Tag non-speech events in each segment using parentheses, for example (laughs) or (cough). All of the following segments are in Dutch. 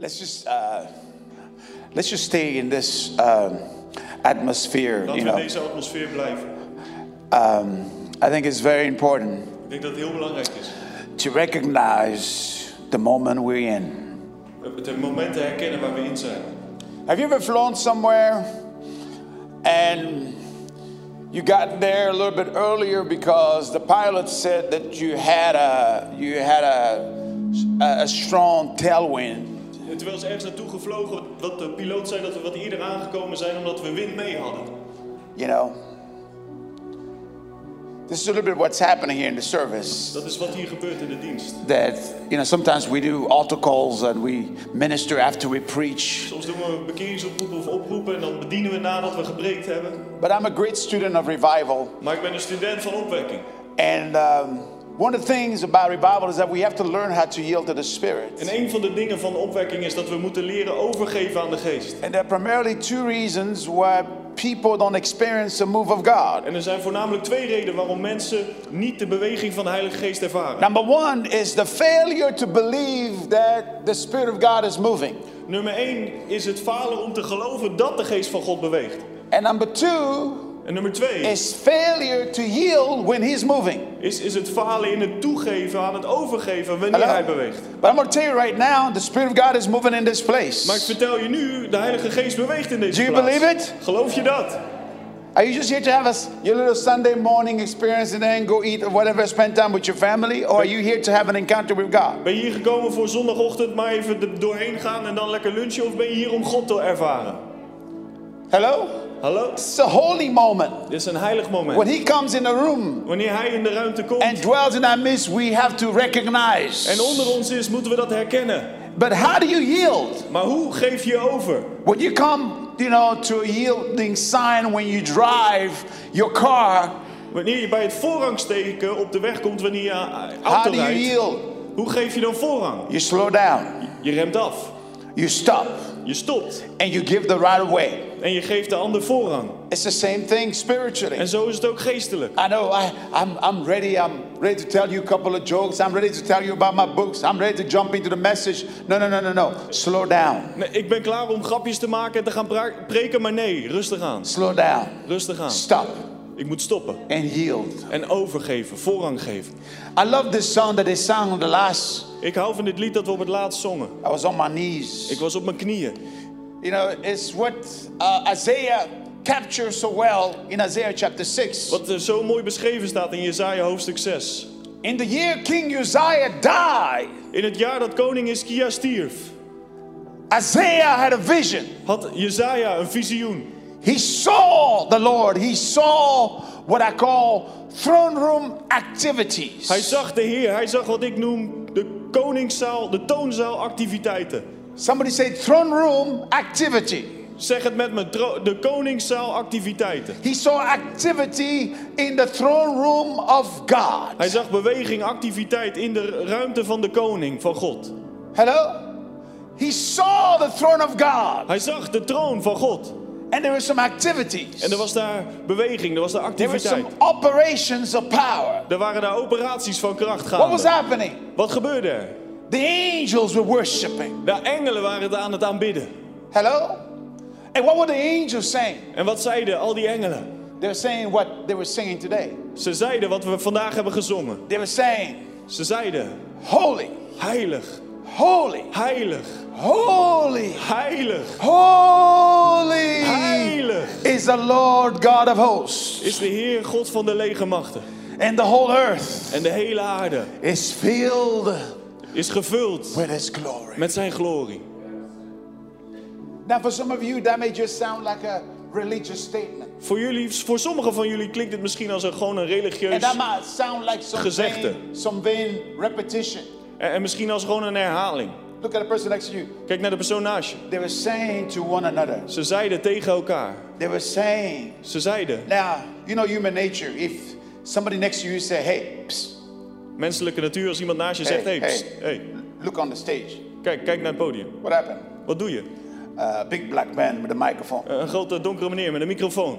Let's just uh, let's just stay in this um, atmosphere. Laten You we in know, deze atmosfeer blijven. um, I think it's very important Ik denk dat het heel belangrijk is. to recognize the moment we're in. Het het moment te herkennen waar we in zijn. Have you ever flown somewhere and you got there a little bit earlier because the pilot said that you had a you had a, a strong tailwind? Terwijl ze ergens naartoe gevlogen, wat de piloot zei dat we wat eerder aangekomen zijn omdat we wind mee hadden. You know, this is a little bit what's happening here in the service. Dat is wat hier gebeurt in de dienst. That you know, sometimes we do altar calls and we minister after we preach. Soms doen we bekeringsoproepen of oproepen en dan bedienen we nadat we gepreekt hebben. But I'm a great student of revival, Maar ik ben een student van opwekking. and um, one of the things about revival is that we have to learn how to yield to the Spirit. En een van de dingen van opwekking is dat we moeten leren overgeven aan de geest. And there are primarily two reasons why people don't experience the move of God. En er zijn voornamelijk twee redenen waarom mensen niet de beweging van de Heilige Geest ervaren. Number one is the failure to believe that the Spirit of God is moving. Nummer 1 is het falen om te geloven dat de geest van God beweegt. And number two En nummer 2 is failure to yield when He's moving. is, is het falen in het toegeven, aan het overgeven wanneer Hello? hij beweegt. But I'm going to tell you right now, the Spirit of God is moving in this Maar ik place. vertel je nu, de Heilige Geest beweegt in deze Do you plaats. believe it? Geloof je dat? Are you just here to have a, your little Sunday morning experience and then go eat or whatever, spend time with your family? Or are you here to have an encounter with God? Ben je hier gekomen voor zondagochtend maar even doorheen gaan en dan lekker lunchen? Of ben je hier om God te ervaren? Hello? Hallo? It's a holy moment. Dit is een heilig moment. When He comes in the room Wanneer hij in de ruimte komt and dwells in our midst, we have to recognize. en onder ons is, moeten we dat herkennen. But how do you yield? Maar hoe geef je over? When you come, you know, to a yielding sign when you drive your car, Wanneer je bij het voorrangsteken op de weg komt wanneer je how auto do you rijdt, yield? hoe geef je dan voorrang? You slow down, Je remt af, you stop, je stopt and you give the right of way. en je geeft de ander voorrang. It's the same thing spiritually. En zo is het ook geestelijk. I know I, I'm, I'm ready. I'm ready to tell you a couple of jokes. I'm ready to tell you about my books. I'm ready to jump into the message. No, no, no, no, no. Slow down. Nee, ik ben klaar om grapjes te maken en te gaan preken, maar nee, rustig aan. Slow down. Rustig aan. Stop Ik moet stoppen and yield. en overgeven, voorrang geven. I love this song that they sang on the last. Ik hou van dit lied dat we op het laatst zongen. I was on my knees. Ik was op mijn knieën. You know, it's what uh, Isaiah captures so well in Isaiah chapter 6. Wat er zo mooi beschreven staat in Jesaja hoofdstuk 6. In the year King Uzziah died, In het jaar dat koning Hiskia stierf, Isaiah had a vision. had Jesaja een visioen. He saw the Lord. He saw what I call throne room activities. Hij zag de Heer, hij zag wat ik noem de koningszaal, de toonzaalactiviteiten. Somebody say throne room activity. Zeg het met me, de koningszaalactiviteiten. He saw activity in the throne room of God. Hij zag beweging, activiteit in de ruimte van de koning, van God. Hello? He saw the throne of God. Hij zag de troon van God. And there were some activities. En er was daar beweging, er was daar There were some activiteit. operations of power. Er waren daar operaties van kracht What was gaande. happening? Wat gebeurde er? The angels were worshiping. De engelen waren aan het aanbidden. Hello? And what were the angels saying? En wat zeiden al die engelen? They were saying what they were singing today. Ze zeiden wat we vandaag hebben gezongen. They were saying, Ze zeiden, Holy, heilig, holy, heilig, holy, heilig, holy heilig is the Lord God of hosts. is de Heer God van de legermachten. And the whole earth En de hele aarde is filled is gevuld with His glory. met zijn glorie. Now, for some of you, that may just sound like a religious statement. Voor, jullie, voor sommigen van jullie klinkt het misschien als een, gewoon een And religieus... that might sound like some Gezegde. vain, some vain repetition. En, en misschien als gewoon een herhaling. Look at the person next to you. Kijk naar de persoon naast je. They were saying to one another, Ze zeiden tegen elkaar. they were saying, Ze zeiden, now, you know human nature. If somebody next to you say, hey, psst, menselijke natuur, als iemand naast je zegt... Hey, Hey, pst, hey, look on the stage. kijk, kijk naar het podium. What happened? Wat doe je? A big black man with a microphone. Een grote donkere meneer met een microfoon.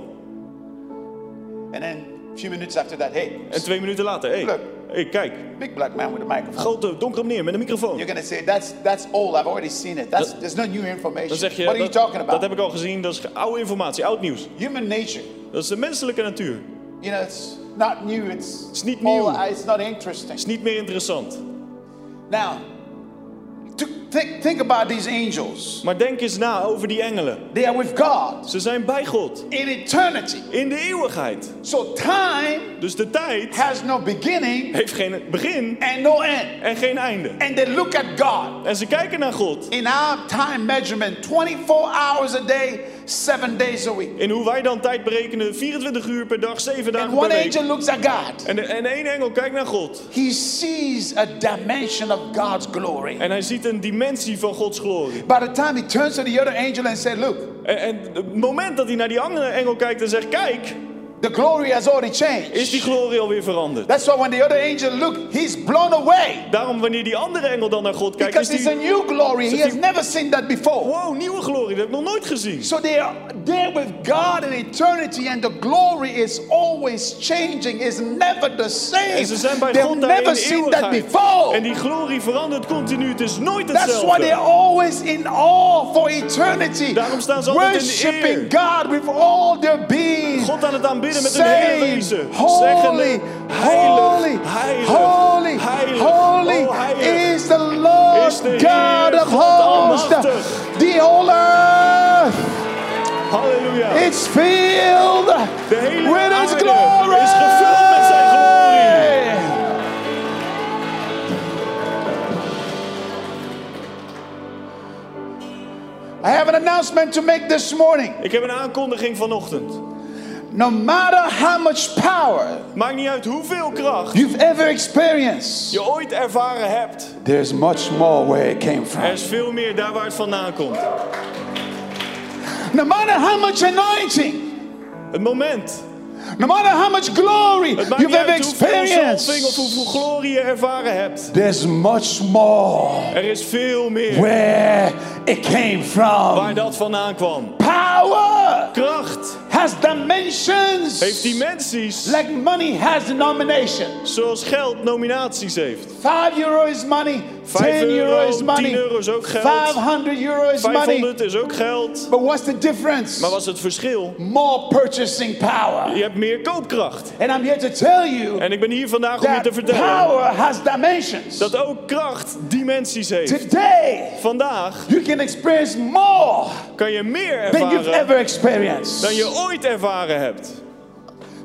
And then a few minutes after that, hey, En twee minuten later, hey, Look. Hey, kijk, Big black man with a microphone. grote donkere meneer met een microfoon. You're to say, that's, that's old. I've already seen it. That's, there's no new information. Dan zeg je, what are you dat, talking dat about? heb ik al gezien, dat is oude informatie, oud nieuws. Human nature. Dat is de menselijke natuur. You know, it's not new. It's, is niet old. nieuw. It's not interesting. Is niet meer interessant. Now, to think, think about these angels. Maar denk eens na over die engelen. They are with God Ze zijn bij God. in eternity. In de eeuwigheid. So time Dus de tijd has no beginning heeft geen begin and no end. en geen einde. And they look at God. En ze kijken naar God. In our time measurement, 24 hours a day, seven days a week. In hoe wij dan tijd berekenen, 24 uur per dag, 7 dagen And per one week. angel looks at God. En, en één engel kijkt naar God. He sees a dimension of God's glory. En hij ziet een dimensie van Gods glorie. By the time he turns to the other angel and said, Look, En, en het moment dat hij naar die andere engel kijkt en zegt, kijk, the glory has already changed. is die glorie alweer veranderd. That's why when the other angel looked, he's blown away. Daarom wanneer die andere engel dan naar God kijkt, is Because it's a die, new glory. He has never seen that before. wow, nieuwe glorie, dat heb ik nog nooit gezien. So they are there with God in eternity, and the glory is always changing, is never the same. En ze zijn bij They've God never seen that before. En die glorie verandert continu, het is nooit That's why they're hetzelfde. always in awe for eternity. Daarom staan ze altijd in de Worshiping God with all their being. God aan het aanbidden met hun hele wezen. Holy, holy, heilig, holy, heilig, holy oh, heilig. is the Lord God of hosts. The whole earth Halleluja. is filled De hele with His glory. is gevuld met zijn glorie. I have an announcement to make this morning. Ik heb een aankondiging vanochtend. No matter how much power Maakt niet uit hoeveel kracht you've ever experienced, je ooit ervaren hebt. there's much more where it came from. Er is veel meer daar waar het vandaan komt. No matter how much anointing, Het moment. No matter how much glory you've ever of experienced, hoeveel glorie je ervaren hebt. there's much more Er is veel meer where it came waar from. dat vandaan kwam. Power Kracht has dimensions heeft dimensies like money has denomination. zoals geld nominaties heeft. 5 euro is money, 5 10 euro is money, 10 euro is ook geld. 500 euro is money. 500 is ook geld. But what's the difference? Maar wat is het verschil? More purchasing power. Je hebt meer koopkracht. And I'm here to tell you En ik ben hier vandaag om je te vertellen power has dimensions. dat ook kracht dimensies heeft. Today, Vandaag you can experience more kan je meer than you've ervaren ever experienced. dan je ooit ervaren hebt.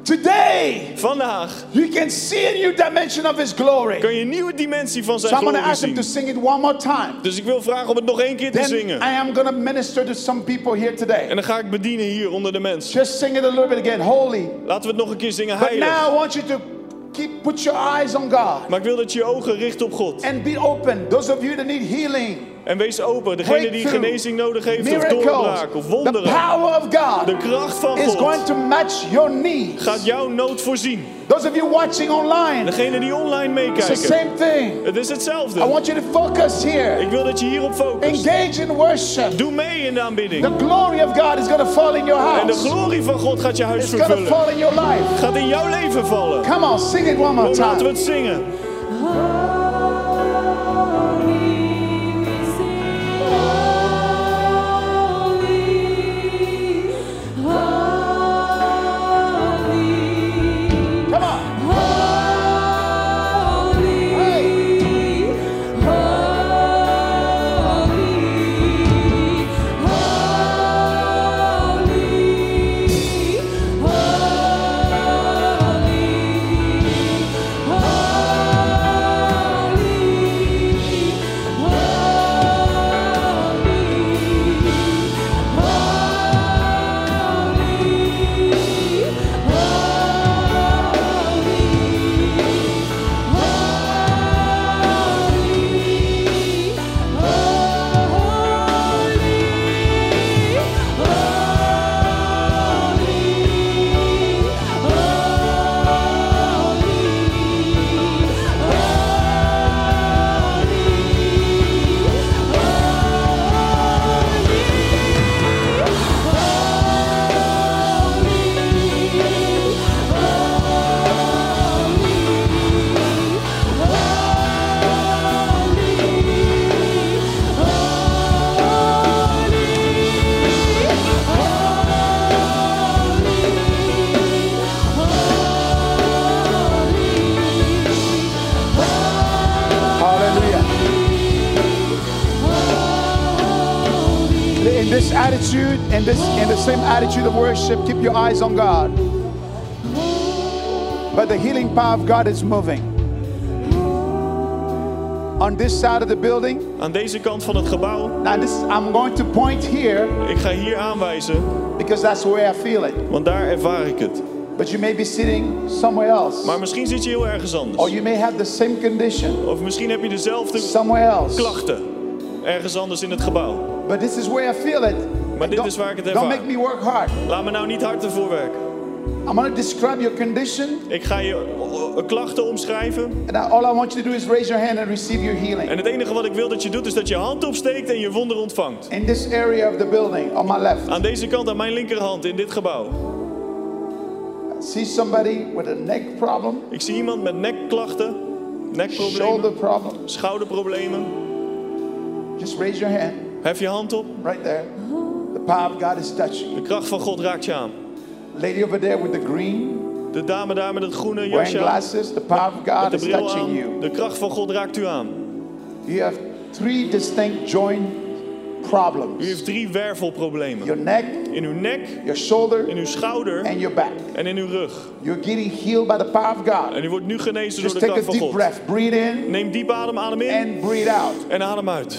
Today, Vandaag you can see a new dimension of His glory. kan je een nieuwe dimensie van So zijn to glorie ask them to zien. sing it one more time. Dus ik wil vragen om het nog één keer te Then zingen. I am going to minister to some people here today. En dan ga ik bedienen hier onder de mensen. Just sing it a little bit again. Holy. Laten we het nog een keer zingen, But now. I want you to keep put your eyes on God Maar ik wil dat je je ogen richt op God. and be open. Those of you that need healing, En wees open. Degene die genezing nodig heeft, of doorbraak, of the wonderen. power of God De kracht van is going God to match your needs. gaat jouw nood voorzien. Those of you watching online, Degene die online it's the meekijken. same thing. Het is I hetzelfde. want you to focus here. Ik wil dat je hierop focust. Engage in worship. Doe mee in de aanbidding. The glory of God is going to fall in your En de house. glorie van God gaat je huis It's going to vervullen. fall in your life. Gaat in jouw leven vallen. Come on, sing it one more Kom, laten we time. het zingen. In this in the same attitude of worship, keep your eyes on God. But the healing power of God is moving. On this side of the building, Aan deze kant van het gebouw. now this I'm going to point here Ik ga hier aanwijzen, because that's way I feel it. want daar ervaar ik het. But you may be sitting somewhere else. Maar misschien zit je heel ergens Or anders. you may have the same condition Of misschien heb je dezelfde somewhere else. klachten. Ergens anders in het gebouw. But this is where I feel it. Maar dit Don't- is waar ik het Don't ervaar. make me work hard. Laat me nou niet hard ervoor werken. I'm going to describe your condition. Ik ga je eh, klachten omschrijven. And all I want you to do is raise your hand and receive your healing. En het enige wat ik wil dat je doet is dat je hand opsteekt en je wonder ontvangt. In this area of the building, on my left, Aan deze kant, aan mijn linkerhand, in dit gebouw. I see somebody with a neck problem, Ik zie iemand met nekklachten, shoulder nekproblemen, problem. schouderproblemen. Just raise your hand Hef je hand op. right there. The power of God is touching you. De kracht van God raakt je aan. Lady over there with the green, De dame daar met het groene jasje glasses, the power of God de is touching you. De kracht van God raakt u aan. You have three distinct joint U problems heeft drie wervelproblemen. your neck, In uw nek, your shoulder, in uw schouder and your back. en in uw rug. You're getting healed by the power of God. En u wordt nu genezen door Just de take a kracht van deep God. breath, breathe in Neem diep adem, adem in and breathe out. en adem uit.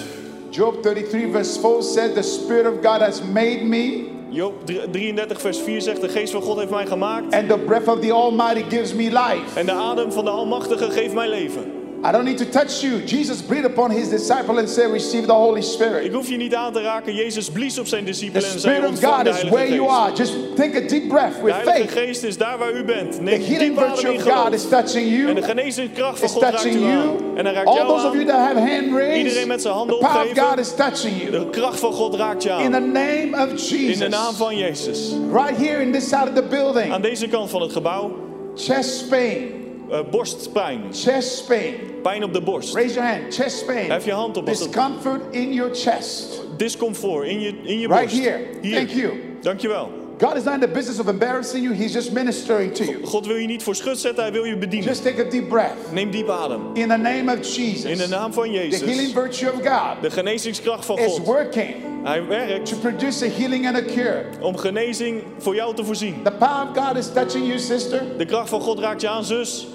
Job 33, verse 4 said, The Spirit of God has made me, Job 33 vers 4 zegt, de geest van God heeft mij gemaakt. and the breath of the Almighty gives me life. En de adem van de Almachtige geeft mij leven. I don't need to touch you. Jesus breathed upon his disciple and said, Receive the Holy Spirit. Ik hoef je niet aan te raken. Jezus blies op zijn The discipelen en zei, Spirit of ontvang God de is Heilige where you Geest. are. Just take a deep breath De with Heilige faith. Geest is daar waar u bent. The Neem healing diep adem virtue of God is touching En de you. genezingskracht van God raakt u you. aan. En hij raakt All jou those of you aan. that have hand raised, Iedereen met zijn the handen power of opgeven. God is touching you. De kracht van God raakt je In the aan. name of In de naam Jesus. van Jezus. Right here in this side of the Aan building. deze kant van het gebouw, Chest pain. Eh, borstpijn. Chest pain. Pijn op de borst. Raise your hand. Chest pain. Hef je hand op als Discomfort in your chest. discomfort in je, in je Right borst. here. Thank you. Dankjewel. God is not in the business of embarrassing you. He's just ministering to you. God wil je niet voor schut zetten, hij wil je bedienen. Just take a deep breath. Neem diep adem. In the name of In de Jesus. naam van The healing Jezus. virtue of God De genezingskracht van is God. working Hij werkt to produce a healing and a cure. om genezing voor jou te voorzien. The power of God is touching you, sister. De kracht van God raakt je aan, zus.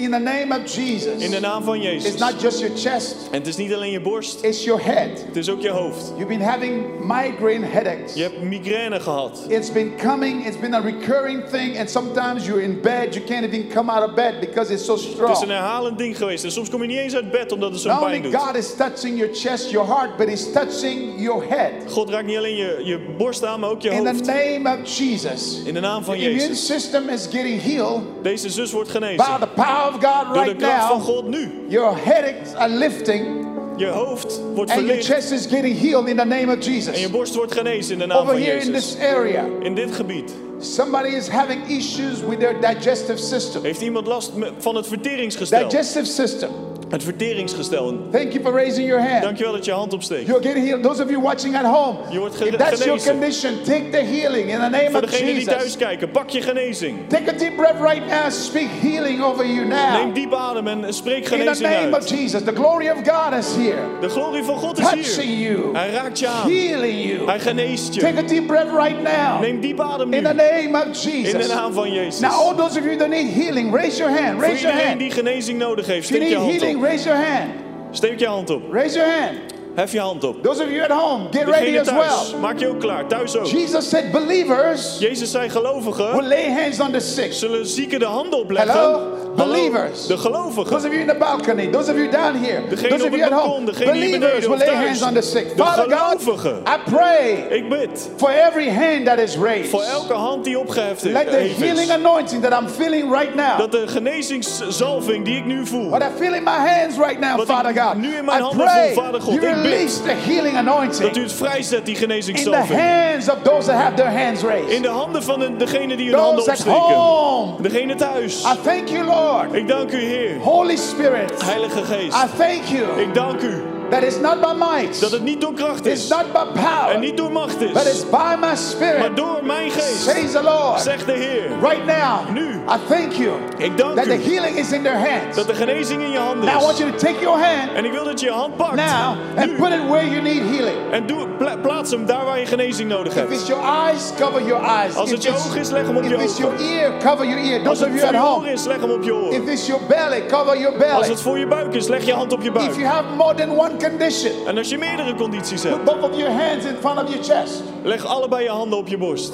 In the name of Jesus. In de naam van It's Jezus. not just your chest, En het is niet alleen je borst, it's your head. het is ook je hoofd. You've been having migraine headaches. Je hebt migraine gehad. It's been coming, it's been a recurring thing, and sometimes you're in bed, you can't even come out of bed because it's so Het is een strong. herhalend ding geweest. En soms kom je niet eens uit bed omdat het zo'n Not pijn doet. God is touching your chest, your heart, but He's touching your head. God raakt niet alleen je, je borst aan, maar ook je In the hoofd. name of Jesus. In de naam van The immune Jezus. system is getting healed Deze zus wordt by genezen. the power of God Door de right kracht van now. God nu. Your headaches are lifting Je hoofd wordt and your verlicht. chest is getting healed in the name of En je Jesus. borst wordt genezen in de naam Over van here in Jezus. this area, In dit gebied somebody is having issues with their digestive system. heeft iemand last van het verteringsgestel. Digestive system. Het verteringsgestel. Thank you for raising your hand. Dankjewel dat je hand opsteekt. You're getting healed. Those of you watching at home, Je wordt ge- if that's your condition, take the healing in the name Voor of degenen die thuis Jesus. kijken, pak je genezing. Take a deep breath right now. Speak healing over you Neem now. diep adem en spreek In the genezing name of uit. Jesus. The glory of God is here. De glorie van God is Touching hier. you. Hij raakt je aan. Healing you. Hij geneest je. Take a deep breath right now. Neem diep adem In nu. the name of In de Jesus. naam van Jezus. Now, all those of you that need healing, raise your hand. Voor Raise your iedereen hand. die genezing nodig heeft, steek je hand op. raise your hand. Steek je hand op. Raise your hand. Hef je hand op. Those of you at home, get ready Degene as thuis, well. maak je ook klaar. Thuis ook. Jesus said, believers Jezus zei will gelovigen lay hands on the sick. zullen zieken de handen opleggen. Hello? Believers. De Those gelovigen. of you in the balcony, those of you down here, Degene those op of you at home, balkon, degene hier believers beneden will lay hands on the sick. De Father God, gelovigen. I pray Ik bid for every hand that is raised. voor elke hand die opgeheft is. Let the healing anointing that I'm feeling right now, Dat de genezingszalving die ik nu voel. what I feel in my hands right now, Wat Father God, nu in mijn I handen pray voel, Vader God, you ik bid release the healing anointing Dat u het vrijzet, die in the genezingszalving. hands of those that have their hands In raised. de handen van de- degene die hun handen opsteken. home, Degene thuis. I thank you, Lord. Ik dank u, Heer. Holy Spirit, Heilige Geest. I thank you. Ik dank u. that it's not by might, Dat het niet door kracht it's is. not by power, En niet door macht but is. it's by my Maar spirit, door mijn geest. says the Lord. Zegt de Heer. Right now, Nu. I thank you Ik dank that the u healing is in their hands. dat de genezing in je handen Now I want is. you to take your hand En ik wil dat je je hand pakt. now and Nu. put it where you need healing. En doe, pla- plaats hem daar waar je genezing nodig If it's hebt. your eyes, cover your eyes. Als If het je oog is, leg hem op If je it's your ear, cover your ear. Als Those of het you at je home. oor is, leg hem op je oor. If it's your belly, cover your Als belly. het voor je buik is, leg je hand op je If you buik. have more than one condition, En als je meerdere condities put hebt, both of your hands in front of your chest. leg allebei je handen op je borst.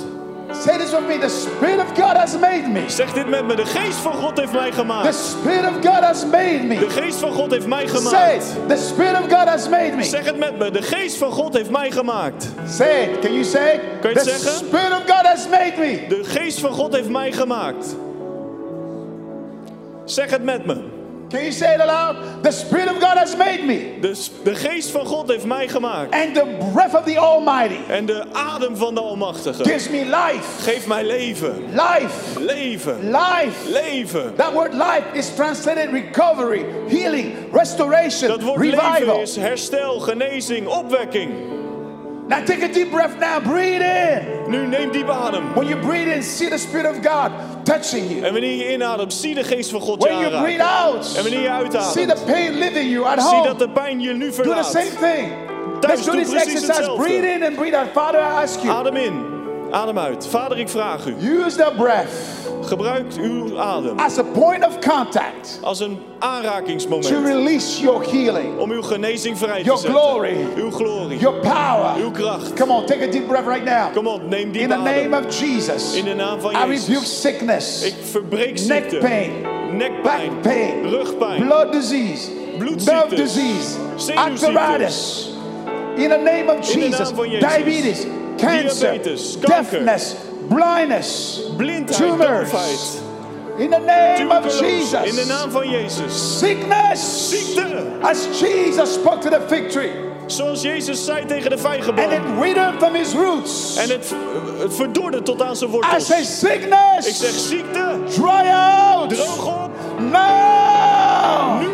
Say this with me. The Spirit of God has made me. Zeg dit met me. De geest van God heeft mij The gemaakt. Spirit of God has made De me. geest van God heeft mij Say gemaakt. it. The Spirit of God has made me. Zeg het met me. De geest van God heeft mij gemaakt. Say it. Can you say it? Kan je het The zeggen? Spirit of God has made me. De geest van God heeft mij gemaakt. Zeg het met me. Can you say it aloud? The Spirit of has made me. De, geest van God heeft mij gemaakt. And the breath of the Almighty En de adem van de Almachtige gives me life. geeft mij leven. Life. Leven. Life. Leven. That word life is translated recovery, healing, restoration, Dat woord leven revival. is herstel, genezing, opwekking. Now take a deep breath now. Breathe in. Nu neem diep adem. When you breathe in, see the Spirit of God touching you. En wanneer je inademt, zie de geest van God je When you breathe out, En wanneer je see the uitademt, pain leaving you at zie home. dat de pijn je nu Do the same thing. Thuis Let's do this exercise. hetzelfde. Breathe in and breathe out. Father, I ask you, Adem in, adem uit. Vader, ik vraag u, use the breath gebruikt uw adem as a point of contact als een to aanrakingsmoment release your healing, om uw genezing vrij te Your zetten. glory. Uw glorie, your power. uw kracht. Come on, take a deep breath right now. Kom op, neem diep In the adem. name of Jesus, In de naam van I rebuke Jezus. sickness, Ik verbreek neck ziekte, pain, nekpijn, back pain, rugpijn, blood disease, Bloedziektes, nerve disease, arthritis. In the name of Jesus, naam van Jezus. diabetes, cancer, Diabetes, kanker. deafness, blindness, blindheid, tumors. doofheid, In the name of. Jesus, In de naam van Jezus. sickness. Ziekte. As Jesus spoke to the fig tree, Zoals Jezus zei tegen de and vijgenboom. it withered from his roots. En het, het verdorde tot aan zijn I wortels. say, sickness, Ik zeg ziekte, dry out. droog op. Now, Nu.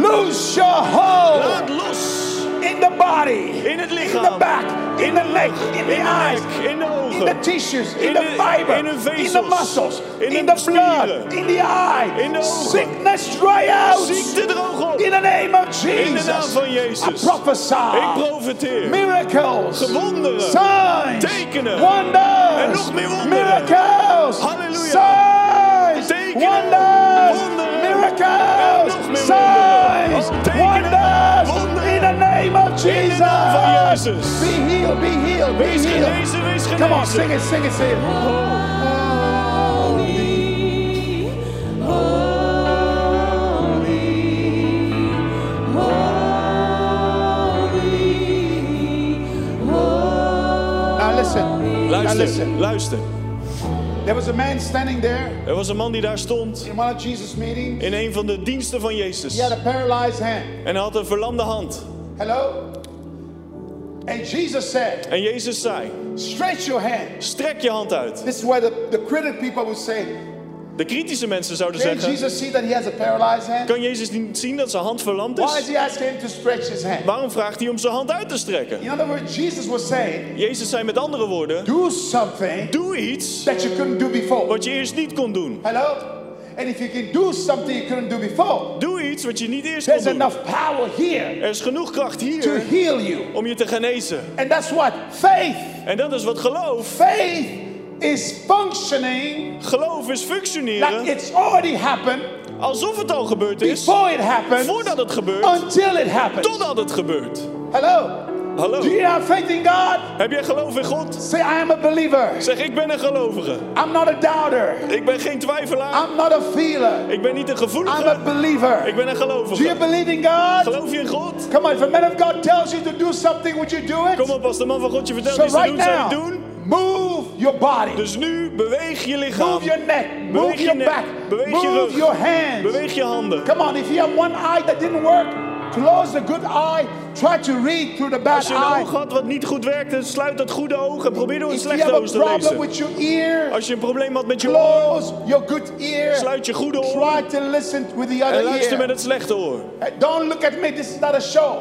lose your hold Laat los. In the body, In het lichaam, in the back, in the neck, in the in de eyes, nek, in de ogen, in the tissues, in In the fiber, in de in the muscles, in in the blood, spieren, in the eye. in de ogen. Sickness dry out Ziekte droog op. in the name of Jesus. In de naam van I Jezus. prophesy Ik profeteer. miracles, Wonderen. signs, Tekenen. wonders, En nog meer wonderen. miracles, Halleluja. signs, Tekenen. wonders, Wonderen. Miracles, En nog meer signs, wonderen. Tekenen. wonders, Wonderen. in the name of In de naam van Jesus. Jezus. Be healed, be healed, be Wees healed. genezen, wees Come on, sing genezen. it, sing it, sing it. Now listen, now Luister, listen. luister. There was a man standing there Er was een man die daar stond in one of Jesus' meetings. in een van de diensten van Jezus. He had a paralyzed hand. En hij had een verlamde hand. Hello? And Jesus said, En Jezus zei, stretch your hand. strek je hand uit. This is why the, the critic people would say, De kritische mensen zouden can zeggen, Jesus see that he has a paralyzed hand? kan Jezus niet zien dat zijn hand verlamd Why is is? he asking him to stretch his hand? Waarom vraagt hij om zijn hand uit te strekken? In other words, Jesus was saying, Jezus zei met andere woorden, do something doe iets that you couldn't do before. wat je eerst niet kon doen. Hello? And if you can do something you couldn't do before, Doe iets wat je niet eerst kon there's doen. enough power here Er is genoeg kracht to hier heal you. om je te genezen. And that's what? Faith. En dat is wat geloof. Faith is functioning Geloof is like functioneren it's already happened alsof het al gebeurd is, before it happens voordat het gebeurt, until it happens. totdat het gebeurt. Hello? Hallo, Do you have faith in God? heb jij geloof in God? Say, I am a believer. Zeg, ik ben een gelovige. I'm not a doubter. Ik ben geen twijfelaar. I'm not a feeler. Ik ben niet een I'm a gevoelige. believer. Ik ben een Do you gelovige. believe in God? Geloof je in God? Come on, if a man of God tells you to do something, would you do it? Kom op, als de man van God je vertelt So iets te right doen, zou je het doen. Move your body. Dus nu beweeg je lichaam. Move your neck. Move Beweeg je your nek. back. Beweeg je Move rug. your hands. Beweeg je handen. Come on, if you have one eye that didn't work, close the good eye. try to read through the bad Als je een eye. oog had wat niet goed werkte, sluit dat goede oog en probeer door een slechte oog te lezen. with your ear, Als je een probleem had met je oor, close your good ear. sluit je goede oor Try to listen with the en other luister met ear. het slechte oor. Don't look at me. This is not a show.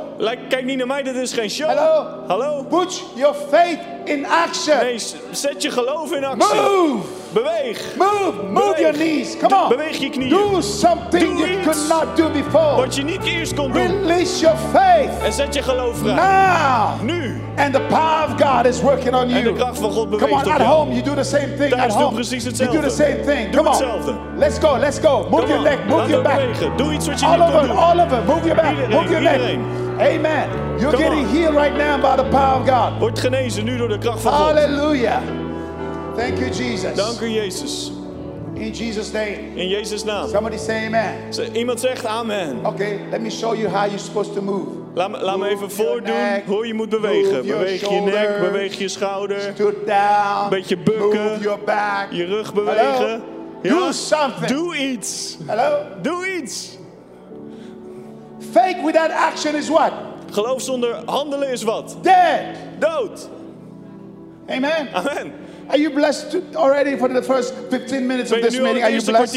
Kijk niet naar mij, dit is geen show. Hello? Hallo? Put your faith in action. Nee, zet je geloof in actie. Move. Beweeg. Move. Move Beweeg. your knees. Come on. Beweeg je knieën. Do something Doe you iets. could not do before. Wat je niet eerst kon doen. Release your faith En zet je geloof vrij. now. Nu. And the power of God is working on En de you. kracht van God Come beweegt on, op at jou. home you do the same thing. Thuis At doe home precies you do the hetzelfde. same thing. Doe Come on. hetzelfde. Let's go. Let's go. Move Come your on. leg. Move Laat your back. bewegen. Doe iets wat je All niet over, kon doen. all over. Move your back. Iedereen, Move your iedereen. Amen. You're Come getting on. healed right now by the power of God. Word genezen nu door de kracht van God. Hallelujah. Thank you, Jesus. Dank u Jezus. In Jesus' name. In Jezus naam. Somebody say amen. Iemand zegt amen. Okay, let me show you how you're supposed to move. Laat me, laat me even voordoen neck. hoe je moet bewegen. Beweeg je nek, beweeg je schouder. Beetje bukken. Je rug bewegen. Do something. Doe iets. Hello? Doe iets. Faith without action is what? Geloof zonder handelen is wat? Dead. Dood. Amen. Amen. Are you blessed already for the first 15 minutes Ben of this meeting? Are you blessed?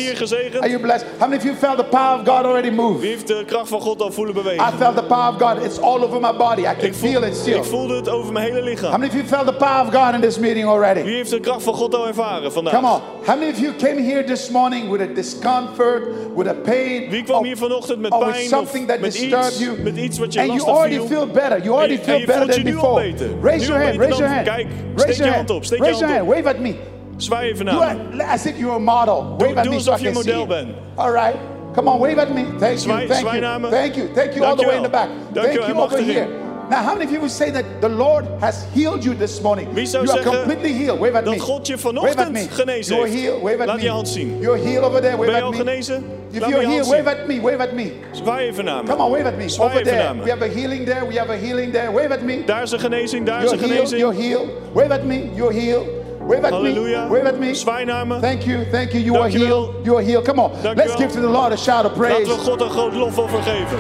Are you blessed? How many of you felt the power of God already move? Wie heeft de kracht van God al voelen I bewegen? felt the power of God. It's all over my body. I can Ik, voel, feel it still. ik voelde het over mijn hele How lichaam. many of you felt the power of God in this meeting already? Wie heeft de kracht van God al ervaren vandaag? Come on. How many of you came here this morning with a discomfort, with a pain? Wie kwam or- hier vanochtend met pijn something of that met disturbed iets, you? met iets wat je and you already viel? feel better. You already En feel en better than before. Raise your hand. Raise your hand. Kijk, Raise steek je your hand op, steek je Raise your hand hand. Wave at me. Zwaai even Do naar me. it as if you're a model. Wave at doe me so I alsof je een see model bent. All right. Come on, wave at me. Thank you. Zwaai- Thank zwaai you. naar me. Thank you. Thank you all the way in the back. Dankjewel. Thank you over achterin. here. Now, how many of you would say that the Lord has healed you this morning? Wie zou you are zeggen completely healed. Wave at dat me. God je at vanochtend me. genezen You're healed. Wave at Laat me. je hand zien. You're healed over there. Wave Ben je at al me. genezen? If Laat you're je healed, zien. wave at me. Wave at me. Zwaai even naar Come me. on, wave at me. Zwaai Over there. me. We have a healing there. We have a healing there. Wave at me. Daar is een genezing, daar is You're een healed. You're genezing. healed. Wave at me. You're healed. Wave at Halleluja. me. Wave at me. Thank you. Thank you. You are healed. You are healed. Come on. Let's give to the Lord a shout of praise. Laten we God een groot lofoffer geven.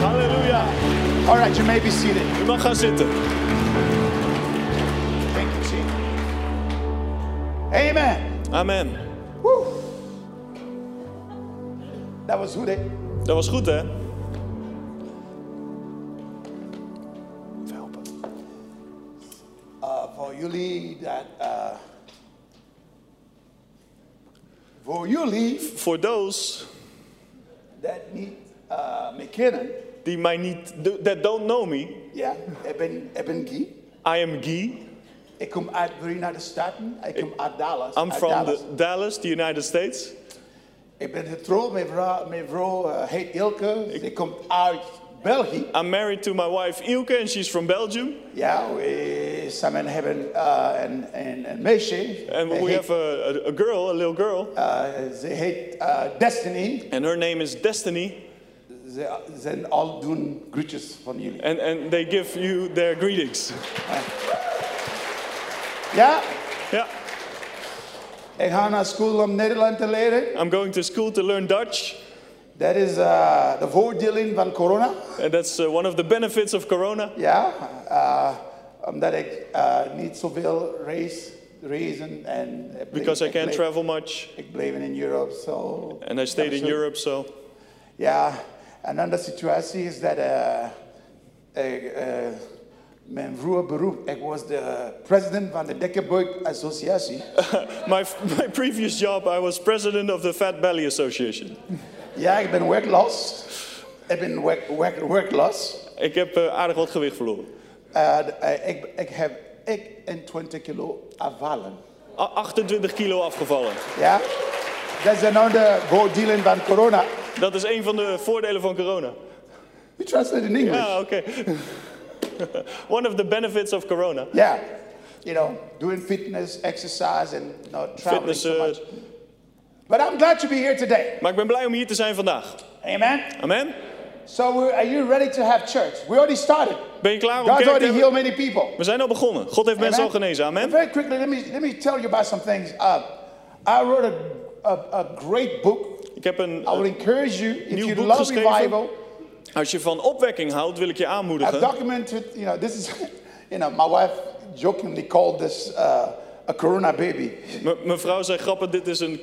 Halleluja. All right, you may be seated. U mag gaan zitten. Thank you, Jesus. Amen. Amen. Woo. That was good. Eh? Dat was goed, hè? Jullie dat. Uh, voor jullie Voor those dat niet uh, me kennen. die mij niet, that don't know me, Ja, ik ben, ik ben Guy. I am Guy. Ik kom uit de Verenigde Staten. Ik kom uit Dallas. I'm from Dallas. the Dallas, the United States. Ik ben getrouwd met vrouw, mijn vrouw uh, heet Ilke. Ze komt uit België. I'm married to my wife Ilke and she's from Belgium. Ja, we samen hebben uh, een, een, een meisje. And we heet, have a, a, a girl, a little girl. uh, ze heet uh, Destiny. And her name is Destiny. Ze zijn al doen groetjes van jullie. And, and they give you their greetings. Ja, Ja. ik ga naar school om Nederland te leren. I'm going to school to learn Dutch. Dat is uh, de voordelen van corona. And that's uh, one of the benefits of Corona. Ja, uh, omdat ik uh, niet zoveel race, reizen en bleef- Because I can't bleef- travel much. Ik bleef in Europe, so. And I stayed in Europe, so. Ja, en dan de situatie is dat uh, mijn vroeger beroep, ik was de president van de Dekkenburg Associatie. (laughs) my, my previous job, I was president of the Fat Belly Association. (laughs) Ja, ik ben werkloos. Ik ben werk, werk, werkloos. Ik heb uh, aardig wat gewicht verloren. Uh, ik, ik heb 21 kilo afvallen. A- 28 kilo afgevallen. Ja, dat zijn nou de voordelen van corona. Dat is een van de voordelen van corona. We translate in English. Ja, oké. (laughs) One of the benefits of corona. Yeah, you know, doing fitness, exercise, and not traveling Fitness, so much. But I'm glad to be here today. Maar ik ben blij om hier te zijn vandaag. Amen. Amen. So, are you ready to have church? We already started. Ben je klaar om God's already healed many people. We zijn al begonnen. God heeft mensen al genezen. And Amen. very quickly, let me let me tell you about some things. Uh, I wrote a, a, a great book. Ik heb een, I will encourage you if you love geschreven. revival. Als je van opwekking houdt, wil ik je I've aanmoedigen. documented, you know, this is, (laughs) you know, my wife jokingly called this uh, a Corona baby. Mevrouw zei grappig, dit is een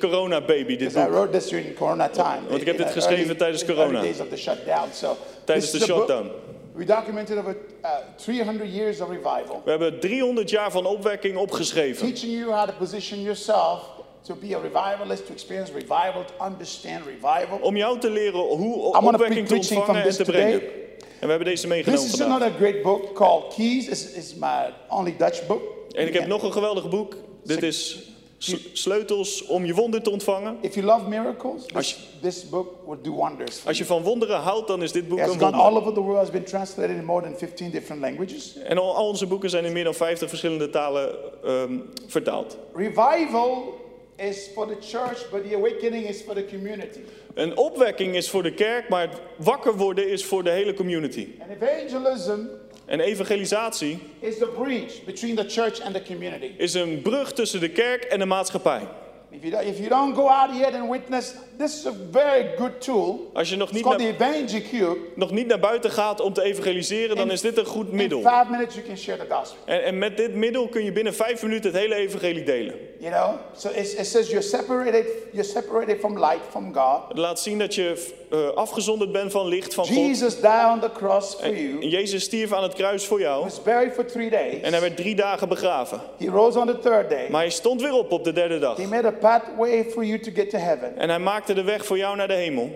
dit I wrote this during Corona time. Want ik heb dit geschreven early- tijdens corona. Early days of the shutdown. So Tijdens this de shutdown. We documented over uh, 300 years of revival, We hebben 300 jaar van opwekking opgeschreven. teaching you how to position yourself to be a revivalist, to experience revival, to understand revival. Om jou te leren hoe opwekking te ontvangen en this te brengen. today. En we hebben deze This meegenomen is vandaag. another great book called Keys. It's, it's my only Dutch book. En ik heb nog een geweldig boek. Dit is Sleutels om je wonder te ontvangen. If you love miracles, Als this, this book will do wonders. Als je van wonderen houdt, dan is dit boek een wonder. all over the world. It's been translated in more than 15 different languages. En al, al onze boeken zijn in meer dan 50 verschillende talen ehm, vertaald. Revival is for the church, but the awakening is for the community. Een opwekking is voor de kerk, maar het wakker worden is voor de hele community. And evangelism En evangelisatie is the bridge between the church and the community. is een brug tussen de kerk en de maatschappij. Als je nog niet, naar, nog niet buiten gaat om te evangeliseren, dan is dit een goed In middel. five minutes, you can share the gospel. En, en met dit middel kun je binnen vijf minuten het hele evangelie delen. You know, so it's, it says you're separated. You're separated from light from God. Het laat zien dat je eh, afgezonderd bent van licht van God. Jesus died on the cross for En you. Jezus stierf aan het kruis voor jou. Was buried for three days. En hij werd drie dagen begraven. He rose on the third day. Maar hij stond weer op op de derde dag. He made a pathway for you to get to heaven. En hij maakte de weg voor jou naar de hemel.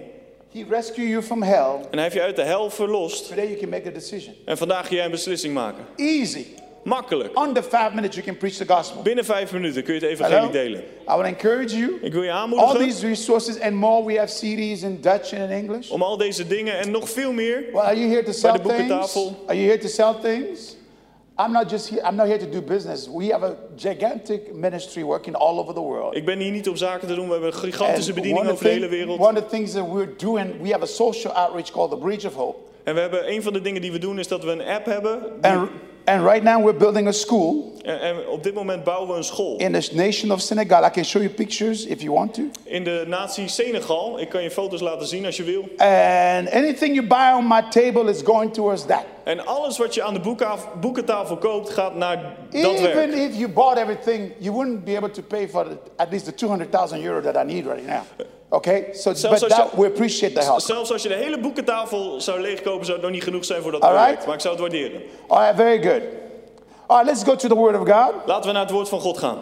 He rescued you from hell. En hij heeft je uit de hel verlost. Today you can make a decision. En vandaag ga jij een beslissing maken. Easy. Makkelijk. Under five minutes you can preach the gospel. Binnen vijf minuten kun je het Hello? evangelie delen. I would encourage you. Ik wil je All aanmoedigen these resources and more. We have CDs in Dutch and in English. om al deze dingen en nog veel meer. Well, are you here to sell de things? boekentafel. Are you here to sell things? I'm not just here. I'm not here to do business. We have a gigantic ministry working all over the world. Ik ben hier niet om zaken te doen. We hebben een gigantische bediening over de hele wereld. one of the things that we're doing, we have a social outreach called the Bridge of Hope. En we hebben een van de dingen die we doen is dat we een app hebben. And, and right now we're building a school En, en op dit moment bouwen we een school. in the nation of Senegal. I can show you pictures if you want to. In de natie Senegal. Ik kan je foto's laten zien als je wil. And anything you buy on my table is going towards that. En alles wat je aan de boekaf- boekentafel koopt gaat naar dat Even werk. if you bought everything, you wouldn't be able to pay for the, at least the 200,000 euro that I need right now. Okay? So, Zelfs but that, je- we appreciate the help. Zelfs als je de hele boekentafel zou leegkopen, zou het nog niet genoeg zijn voor dat project. Maar ik zou het waarderen. All right, very good. All right, let's go to the Word of God. Laten we naar het woord van God gaan.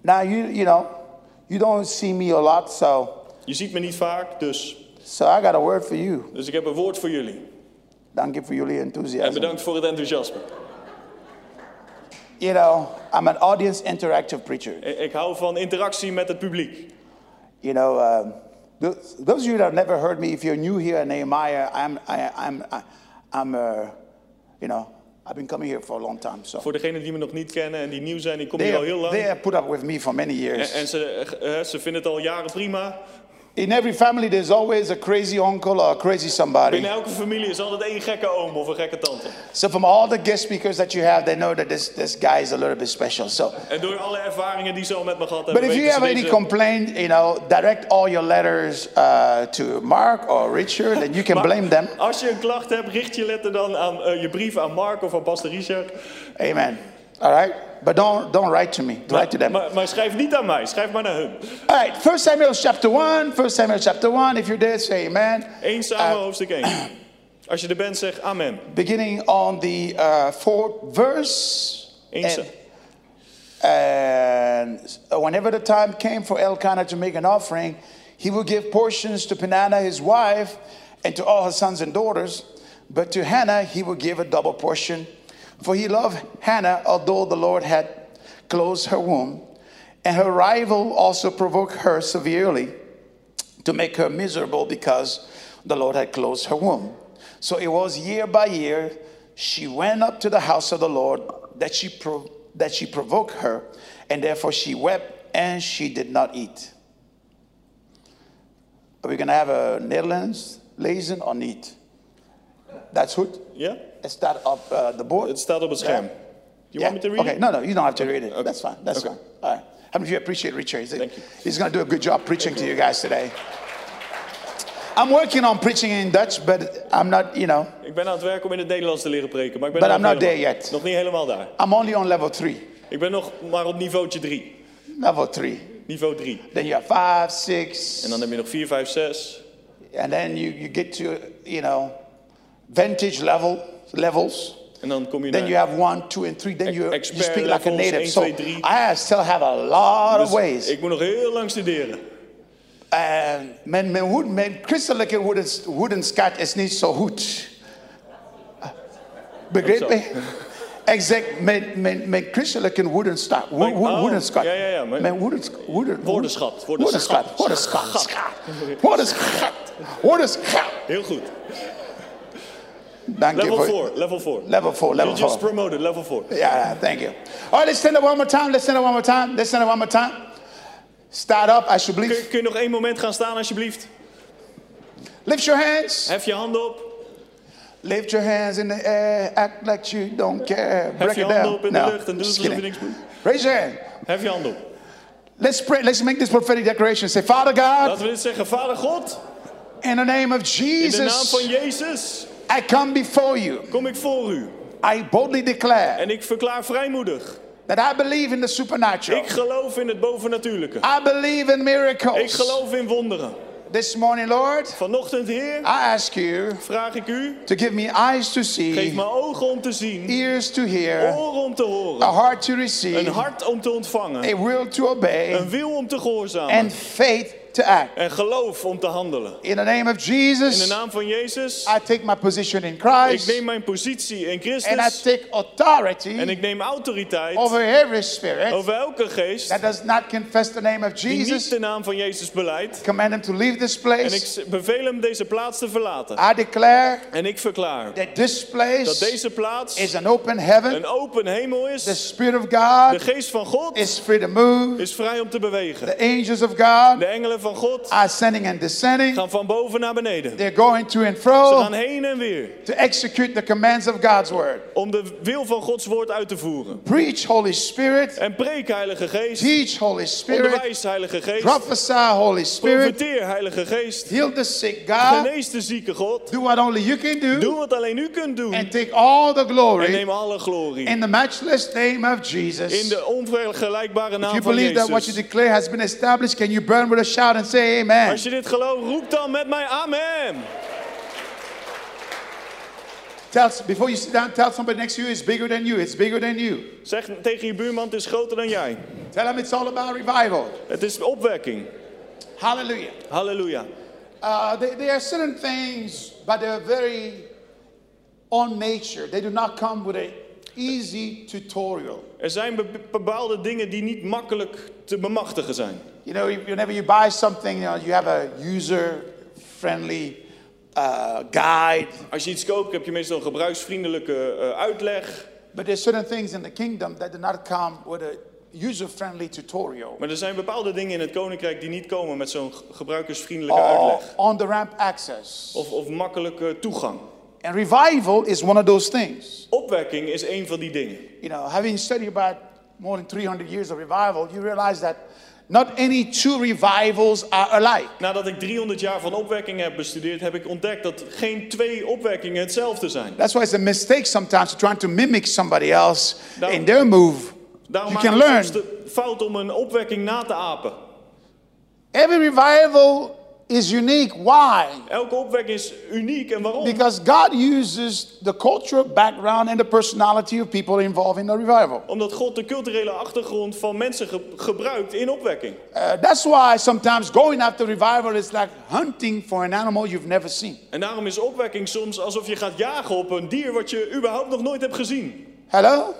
Now, you, you know, you don't see me a lot, so, Je ziet me niet vaak, dus, so I got a word for you. dus ik heb een woord voor jullie. Dank je voor jullie En enthusiasm. bedankt voor het enthousiasme. You know, I'm an audience interactive preacher. Ik hou van interactie met het publiek. You know, um, those, those of you that have never heard me, if you're new here at Nehemiah, I'm, I, I'm, I, I'm, uh, you know, I've been coming here for a long time. So Voor degenen die me nog niet kennen en die nieuw zijn, die komen they, hier al heel they lang. have put up with me for many En, years. en ze, eh, ze vinden het al jaren prima. In every family, there's always a crazy uncle or a crazy somebody. Binnen elke familie is altijd één gekke oom of een gekke tante. So from all the guest speakers that you have, they know that this, this guy is a little bit special. So, En door alle ervaringen die ze al met me gehad but hebben, if you have any complaint, you know, direct all your letters uh, to Mark or Richard, and you can blame them. Als je een klacht hebt, richt je letter dan aan eh, je brief aan Mark of aan Pastor Richard. Amen. All right, but don't don't write to me. Write to them. Maar, maar schrijf niet aan mij, schrijf maar naar hun. All right, First Samuel chapter one. First Samuel chapter one. If you're there, say Amen. 1 Samuel hoofdstuk 1. Als je er bent, zeg amen. Beginning on the uh, fourth verse. 1 And, and whenever the time came for Elkanah to make an offering, he would give portions to Peninnah his wife and to all her sons and daughters. But to Hannah he would give a double portion, for he loved Hannah, although the Lord had closed her womb. And her rival also provoked her severely to make her miserable because the Lord had closed her womb. So it was year by year she went up to the house of the Lord that she pro- that she provoked her, and therefore she wept and she did not eat. Are we gonna have a Netherlands lezen or niet? That's good. Ja? Is that up uh, the board? Het staat op het scherm. You want me to read okay, it? no, no, you don't have to read it. Okay. That's fine. That's Okay. fine. All right. How many of you appreciate Richard? He's, Thank you. he's going to do a good job preaching to you guys today. I'm working on preaching in Dutch, but I'm not, you know, Ik ben aan het werken om in het Nederlands te leren preken, maar ik ben But I'm not helemaal- there yet. nog niet helemaal daar. I'm only on level three. Ik ben nog maar op niveautje 3. Level three. Niveau 3. Then you have five, six, En dan heb je nog 4, 5, 6. and then you, you get to, you know, vintage level levels. En dan kom je Then naar... you have one, two, and three. Then you, you speak like a native. één, So twee, drie. I still have a lot of Dus ways. ik moet nog heel lang studeren. En men, men, hoed, men christelijke wooden, wooden skat is niet zo goed. Begrijp je? (laughs) Exact, mijn, mijn, mijn christelijke oh, Wooden skat. ja, ja, ja, Mijn wooden, sk- wooden, Woordenschat, Wooden woordenschat. skat. Wooden skat. Heel goed. Dank je Level 4, level 4. Level 4, You level just 4. promoted, level 4. Yeah, thank you. All right, let's stand up one more time. Let's stand up one more time. Let's stand up one more time. Start up, Kun, alsjeblieft. je- kun je nog één moment gaan staan alsjeblieft? Lift your hands. Hef je handen op. Lift your hands in the air. Act like you don't care. Break je it handen down. op in de lucht en doe alsof je niks moet. Raise your hand. Hef je handen op. Let's pray. Let's make this prophetic declaration. Say, Father God, Laten we dit zeggen. Vader God, in the name of in de naam van Jesus, Jezus I come before you. kom ik voor u. I boldly declare En ik verklaar vrijmoedig. that I believe in the supernatural. Ik geloof in het bovennatuurlijke. I believe in Ik miracles. geloof in wonderen. This morning, Lord, Vanochtend, Heer, I ask you vraag ik u, to give me eyes to geef see, me ogen om te zien, ears to hear, oren om te a horen, heart to een receive, hart om te ontvangen, a will to obey, een wil om te gehoorzamen and faith to act. en geloof om te handelen. In the name of In de Jesus, naam van Jezus, I take my position in ik Christ neem mijn positie in and I Christus take authority en ik neem autoriteit over every spirit over elke geest that does not confess the name of die niet Jesus. de naam van Jezus beleidt. Command them to leave this En ik place. beveel hem deze plaats te verlaten. I declare En ik verklaar that this dat place deze plaats is an open heaven. een open hemel The is. Spirit of De God geest van God is free to move. is vrij om te bewegen. The angels of God De engelen van God are ascending and descending. gaan van boven naar beneden. They're going to and Ze fro gaan heen en weer to execute the commands of God's word. om de wil van Gods woord uit te voeren. Preach, Holy Spirit. En preek, Heilige Geest. Teach, Holy Spirit. Onderwijs, Heilige Geest. Prophesy, Holy Spirit. Profeteer, Heilige Geest. Heal the sick, God. Genees de zieke God. Do what only you can do. Doe wat alleen u kunt doen. And take all the En glory neem alle glorie. in the matchless name of In Jesus. de onvergelijkbare If you naam van believe that what you Jezus. declare has been established, can you burn with a shout and say amen? Als je dit gelooft, roep dan met mij amen. Tell, before you sit down, tell somebody next to you it's bigger than you. It's bigger than you. Zeg tegen je buurman, het is groter dan jij. Tell them it's all about revival. Het is opwekking. Hallelujah. Halleluja. Uh, there, there are certain things, but they're very on nature. They do not come with an easy tutorial. Er zijn be- bepaalde dingen die niet makkelijk te bemachtigen zijn. You know, whenever you buy something, you, know, you have a user-friendly uh, guide. Als je iets koopt, heb je meestal een gebruiksvriendelijke eh, uitleg. But there's certain things in the kingdom that do not come with a user-friendly tutorial Maar er zijn bepaalde dingen in het koninkrijk die niet komen met zo'n gebruikersvriendelijke uitleg. on-the-ramp access. Of, of makkelijke toegang. And revival is one of those things. Opwekking is een van die dingen. You know, having studied about more than 300 years of revival, you realize that not any two revivals are alike. Nadat ik 300 jaar van opwekking heb bestudeerd, heb ik ontdekt dat geen twee opwekkingen hetzelfde zijn. That's why it's a mistake sometimes to trying to mimic somebody else Daarom- in their move. Daarom You can learn. de fout om een opwekking na te apen. Every revival is unique. Why? Elke opwekking is uniek en waarom? Because God uses the cultural background and the personality of people involved in the revival. Omdat God de culturele achtergrond van mensen ge- gebruikt in opwekking. Uh, that's why sometimes going after revival is like hunting for an animal you've never seen. En daarom is opwekking soms alsof je gaat jagen op een dier wat je überhaupt nog nooit hebt gezien. Hello?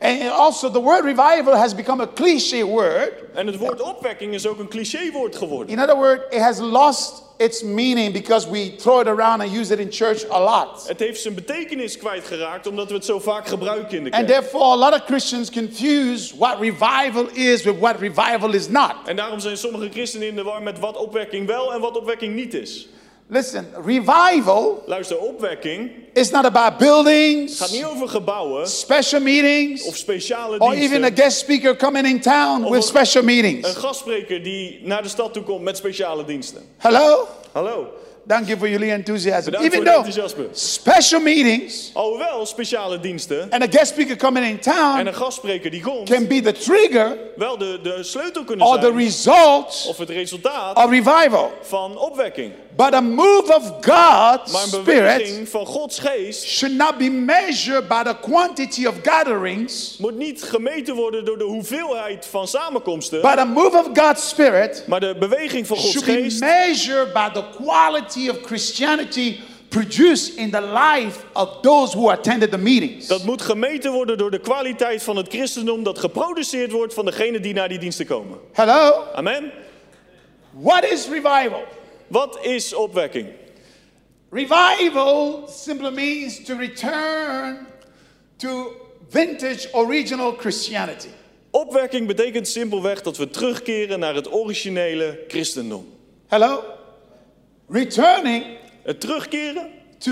And also, the word revival has become a cliche word. En het woord opwekking is ook een clichéwoord geworden. In other words, it has lost its meaning because we throw it around and use it in church a lot. Het heeft zijn betekenis kwijtgeraakt omdat we het zo vaak gebruiken in de And kerk. therefore, a lot of Christians confuse what revival is with what revival is not. En daarom zijn sommige christenen in de war met wat opwekking wel en wat opwekking niet is. Listen, revival Luister, opwekking is not about buildings, gaat niet over gebouwen special meetings, of speciale or even a diensten. guest speaker coming in town with een- special Een meetings. gastspreker die naar de stad toe komt met speciale diensten. Hello? Hallo. Dank je voor jullie enthousiasm. Bedankt Even voor enthousiasme. special meetings Alhoewel speciale diensten and a guest speaker coming in en town een gastspreker die komt, can be the trigger wel de, de sleutel kunnen or the zijn. result Of het resultaat of revival. van opwekking. But a move of God's Maar een Spirit beweging van Gods geest should not be measured by the quantity of gatherings, moet niet gemeten worden door de hoeveelheid van samenkomsten. but a move of God's Spirit Maar de beweging van Gods should be geest measured by the quality of Christianity produced in the life of those who attended the meetings. Dat moet gemeten worden door de kwaliteit van het christendom dat geproduceerd wordt van degenen die naar die diensten komen. Hello? Amen. What is revival? Wat is opwekking? Revival simply means to return to vintage original Christianity. Opwekking betekent simpelweg dat we terugkeren naar het originele christendom. Hello? Returning Het terugkeren to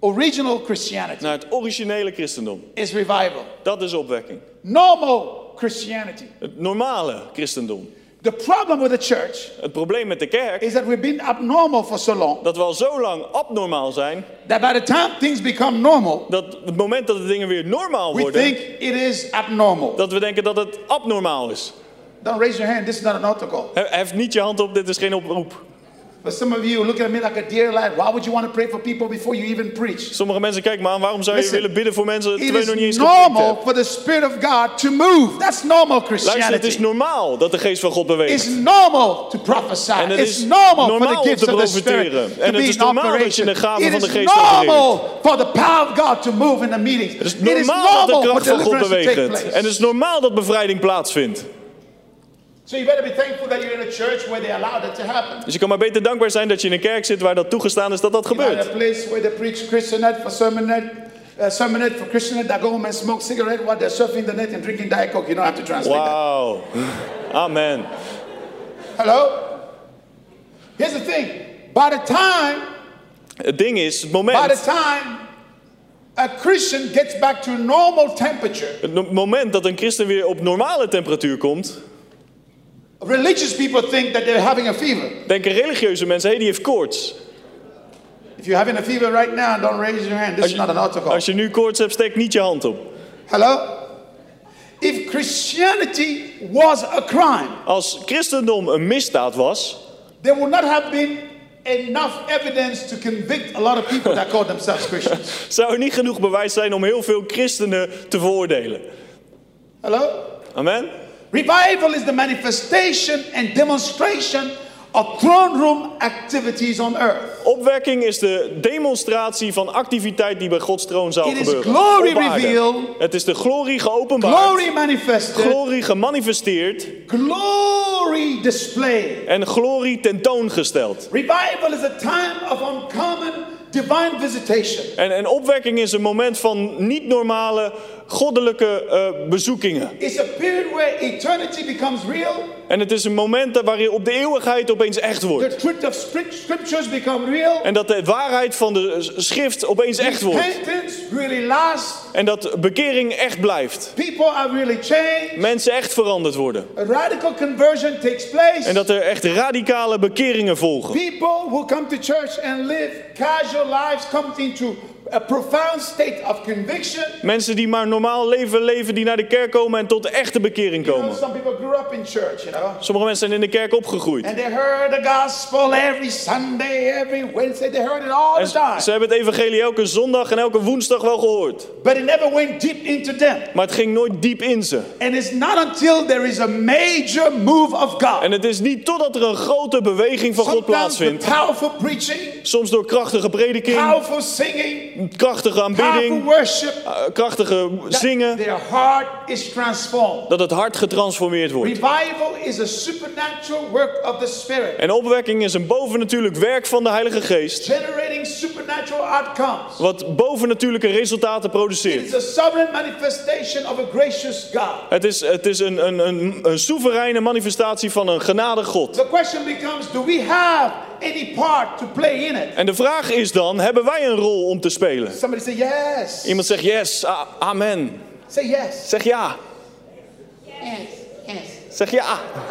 original Christianity naar het originele christendom. is revival. Dat is opwekking. Normal Christianity. Het normale christendom. The problem with the church Het probleem met de kerk is that we've been abnormal for so long dat we al zo lang abnormaal zijn that by the time things become normal, dat het moment dat de dingen weer normaal we worden, think it is abnormal. dat we denken dat het abnormaal is. Don't raise your hand. This is not an altar call. He- Hef niet je hand op, dit is geen oproep. But some of you looking at me like a dear life. Why would you want to pray for people before you even preach? Sommige mensen kijken me aan, waarom zou je Listen, willen bidden voor mensen It terwijl je nog niet is eens gepreekt normal hebt? for the Spirit of God to move. That's normal Luister, het is Christianity. normaal dat de geest van God It's beweegt. normal to prophesy. En het It's is normal for normaal the om gifts te of the Spirit profiteren. En het is normaal dat je de gaven It van de is geest normal for the power of God to move in the meetings. Het is It is normaal dat de normal for kracht van God beweegt. En het is normaal dat bevrijding plaatsvindt. So you better be thankful that you're in a church where they allow that to happen. Dus je kan maar beter dankbaar zijn dat je in een kerk zit waar dat toegestaan is dat dat not in a gebeurt. place where they preach Christianette for sermonette, uh, sermonette for Christianette that go home and smoke cigarette while they're surfing the net and drinking Diet Coke. You don't have to translate that. Wauw. Amen. Hello? Here's the thing. By the time, Het ding is, het by the moment, time a Christian gets back to normal temperature, het moment dat een christen weer op normale temperatuur komt, religious people think that they're having a fever. denken religieuze mensen, hé, die heeft koorts. If you're having a fever right now, don't raise your hand. This Als is not an altar als je nu koorts hebt, steek niet je hand op. Hello? If Christianity was a crime, Als christendom een misdaad was, there would not have been enough evidence to convict a lot of people that call themselves Christians. (laughs) zou er niet genoeg bewijs zijn om heel veel christenen te veroordelen. Hello? Amen? Revival is the manifestation and demonstration of throne room activities on earth. Opwekking is de demonstratie van activiteit die bij Gods troon zal It is gebeuren. glory Op aarde. revealed. Het is de glorie geopenbaard, Glory manifested, glorie gemanifesteerd glory displayed. en glorie tentoongesteld. Revival is a time of uncommon divine visitation. En, en opwekking is een moment van niet normale goddelijke eh, bezoekingen. It's a period where eternity becomes real, En het is een moment waarin op de eeuwigheid opeens echt the wordt. truth of script- scriptures become real, En dat de waarheid van de schrift opeens echt wordt. repentance really lasts, En dat bekering echt blijft. people are really changed, Mensen echt veranderd worden. a radical conversion takes place. En dat er echt radicale bekeringen volgen. People who come to church and live casual lives come into a profound state of conviction. Mensen die maar normaal leven, leven die naar de kerk komen en tot de echte bekering You know, komen. some people grew up in church, you know, Sommige mensen zijn in de kerk opgegroeid. and they heard the gospel every Sunday, every Wednesday. They heard it all the ze, time. ze hebben het evangelie elke zondag en elke woensdag wel gehoord. But it never went deep into them. Maar het ging nooit diep in ze. And it's not until there is a major move of God. En het is niet totdat er een grote beweging van God Sometimes plaatsvindt. with powerful preaching, Soms door krachtige prediking, powerful singing, krachtige aanbidding, worship. eh, krachtige zingen. Their heart is transformed. Dat het hart getransformeerd wordt. Revival is a supernatural work of the Spirit, En opwekking is een bovennatuurlijk werk van de Heilige Geest. generating supernatural outcomes. Wat bovennatuurlijke resultaten It produceert. is a sovereign manifestation of a gracious God. Het is, het is een, een, een, een soevereine manifestatie van een genadig God. The question becomes do we have any part to play in it? En de vraag is dan, hebben wij een rol om te spelen? Somebody say yes. Iemand zegt yes, amen. Say yes. Zeg ja, Yes. Yes. zeg ja.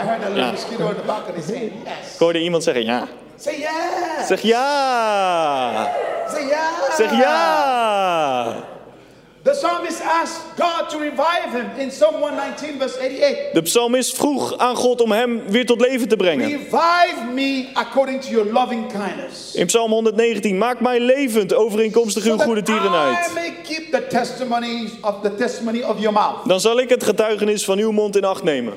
I heard a little mosquito in the balcony saying yes. Ik hoorde iemand zeggen ja. Say yes. Zeg ja. Say yes. Zeg ja. The psalmist asked God to revive him in Psalm 119, verse 88. De psalmist vroeg aan God om hem weer tot leven te brengen. Revive me according to your loving kindness. In Psalm 119, maak mij levend overeenkomstig uw goede tierenheid. may keep the testimonies of the testimony of your mouth. Dan zal ik het getuigenis van uw mond in acht nemen.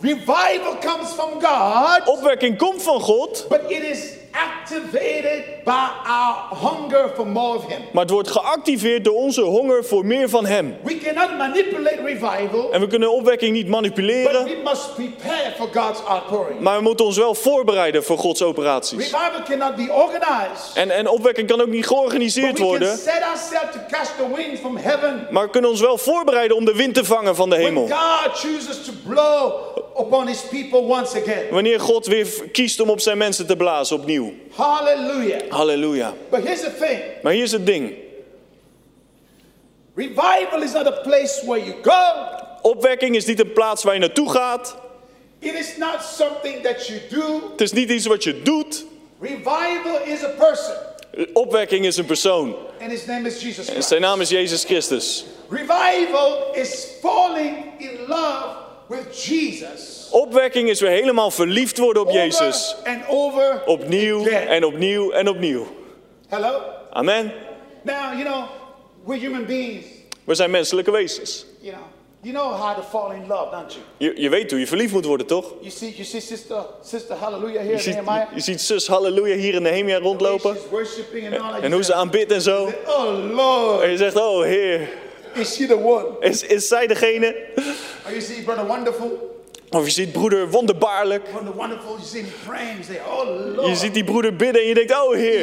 Revival comes from God, Opwekking komt van God, but it is activated by our hunger for more of Him. maar het wordt geactiveerd door onze honger voor meer van Hem. We cannot manipulate revival, En we kunnen opwekking niet but manipuleren, we must prepare for God's outpouring. maar we moeten ons wel voorbereiden voor Gods operaties. Revival cannot be organized. En, en opwekking kan ook niet But georganiseerd we can worden, set ourselves to catch the wind from heaven. maar we kunnen ons wel voorbereiden om de wind te vangen van de When hemel. God chooses to blow upon his people once again. Wanneer God weer kiest om op zijn mensen te blazen opnieuw. Hallelujah. Halleluja. But here's the thing Maar hier is het ding. revival is not a place where you go, Opwekking is niet een plaats waar je naartoe gaat. it is not something that you do. Het is niet iets wat je doet. Revival is a person, Opwekking is een persoon. and his name is Jesus En zijn naam is Jezus Christus. Revival is falling in love. Opwekking is weer helemaal verliefd worden op Jezus. Opnieuw en opnieuw en opnieuw. Hello? Amen. Now, you know, we're human beings. We zijn menselijke wezens. You know, you know how to fall in love, don't you? Je, je weet hoe je verliefd moet worden, toch? You see, you see, sister, sister, hallelujah here Je in ziet, je ziet zus Halleluja hier in Nehemia rondlopen. And. En hoe ze aanbidt en zo. Oh Lord, En je zegt, oh Heer, is she the one? is, is zij degene? Or you see brother wonderful, Of je ziet broeder wonderbaarlijk. oh Je ziet die broeder bidden en je denkt, oh Heer,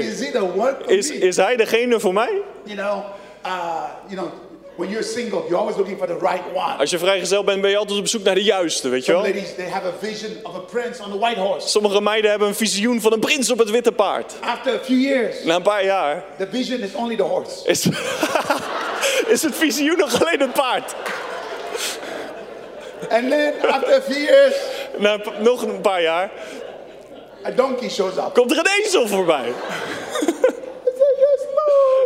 is is hij degene voor mij? You know, uh, you know, when you're single, you're always looking for the right one. Als je vrijgezel bent, ben je altijd op zoek naar de juiste, weet je Some wel? ladies, they have a vision of a prince on the white horse. Sommige meiden hebben een visioen van een prins op het witte paard. After a few years, Na een paar jaar the vision is only the horse. is, (laughs) is het visioen nog alleen het paard. And then after a few years, Na nog een paar jaar a donkey shows up. komt er een ezel voorbij. (laughs)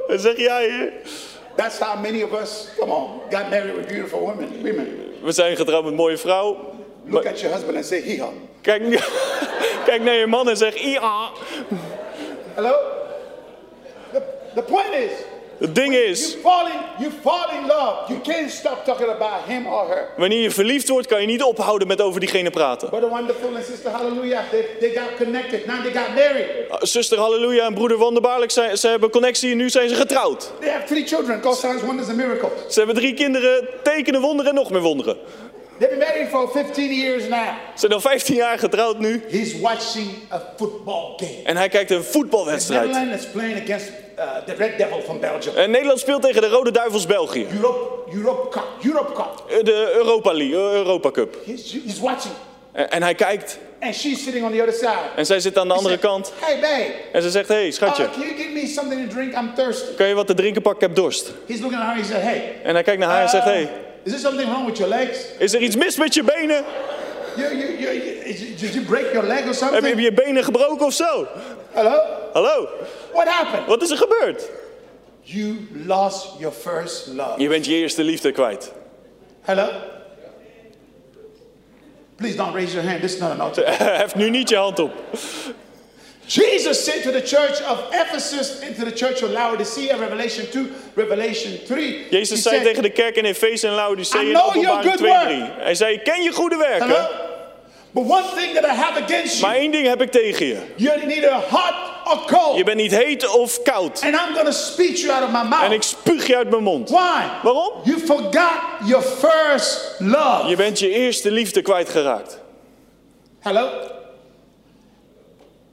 En zeg Heer, That's how many of us, come on, got married with beautiful women. Women. we zijn getrouwd met mooie vrouw. Look at your husband and say, hee haw. Kijk, (laughs) kijk naar je man en zeg, ja. Hello? The, the point is, Het ding is, wanneer je verliefd wordt, kan je niet ophouden met over diegene praten. Brother Wonderful and Sister Hallelujah, they, they got connected. Now they got married. Zuster Halleluja en broeder Wonderbaarlijk, ze, ze hebben connectie en nu zijn ze getrouwd. They have three children called signs, wonders, and miracles. Ze hebben drie kinderen, tekenen, wonderen en nog meer wonderen. They've been married for 15 years now. Ze zijn al 15 jaar getrouwd nu He's watching a football game. en hij kijkt een voetbalwedstrijd. Netherlands is playing against uh, the Red Devil from Belgium. En Nederland speelt tegen de Rode Duivels België. Europe, Europe Cup, Europe Cup. Eh, De Europa League, eh, Europa Cup. He's, he's watching. En, en hij kijkt And she's sitting on the other side. en zij zit aan de He andere kant. Hey, babe. En ze zegt, hey, Uh, schatje, can you give me something to drink? I'm thirsty. kan je wat te drinken pakken? Ik heb dorst. He's looking at her. He said, Hey. En hij kijkt naar haar en zegt, hé, hey, Is there something wrong with your legs? is er iets mis met je benen? You, you, you, did you break your leg or Heb je something? je benen gebroken of zo? Hello? Hallo, What happened? wat is er gebeurd? You lost your first love. Je bent je eerste liefde kwijt. Hello? Please don't raise your hand. This is not an altar. (laughs) Hef nu niet je hand op. Jesus said to the church of Ephesus and to the church of Laodicea, Revelation 2, Revelation 3. Jezus zei tegen de kerk in Efeze en Laodicea in openbaring good 2 work. 3. Hij zei, ken je goede werken? Hello? But one thing that I have against you, Maar één ding heb ik tegen je. you're neither hot or cold. Je bent niet heet of koud. And I'm to speak you out of my mouth. En ik spuug je uit mijn mond. Why? Waarom? You forgot your first love. Je bent je eerste liefde kwijtgeraakt. Hello?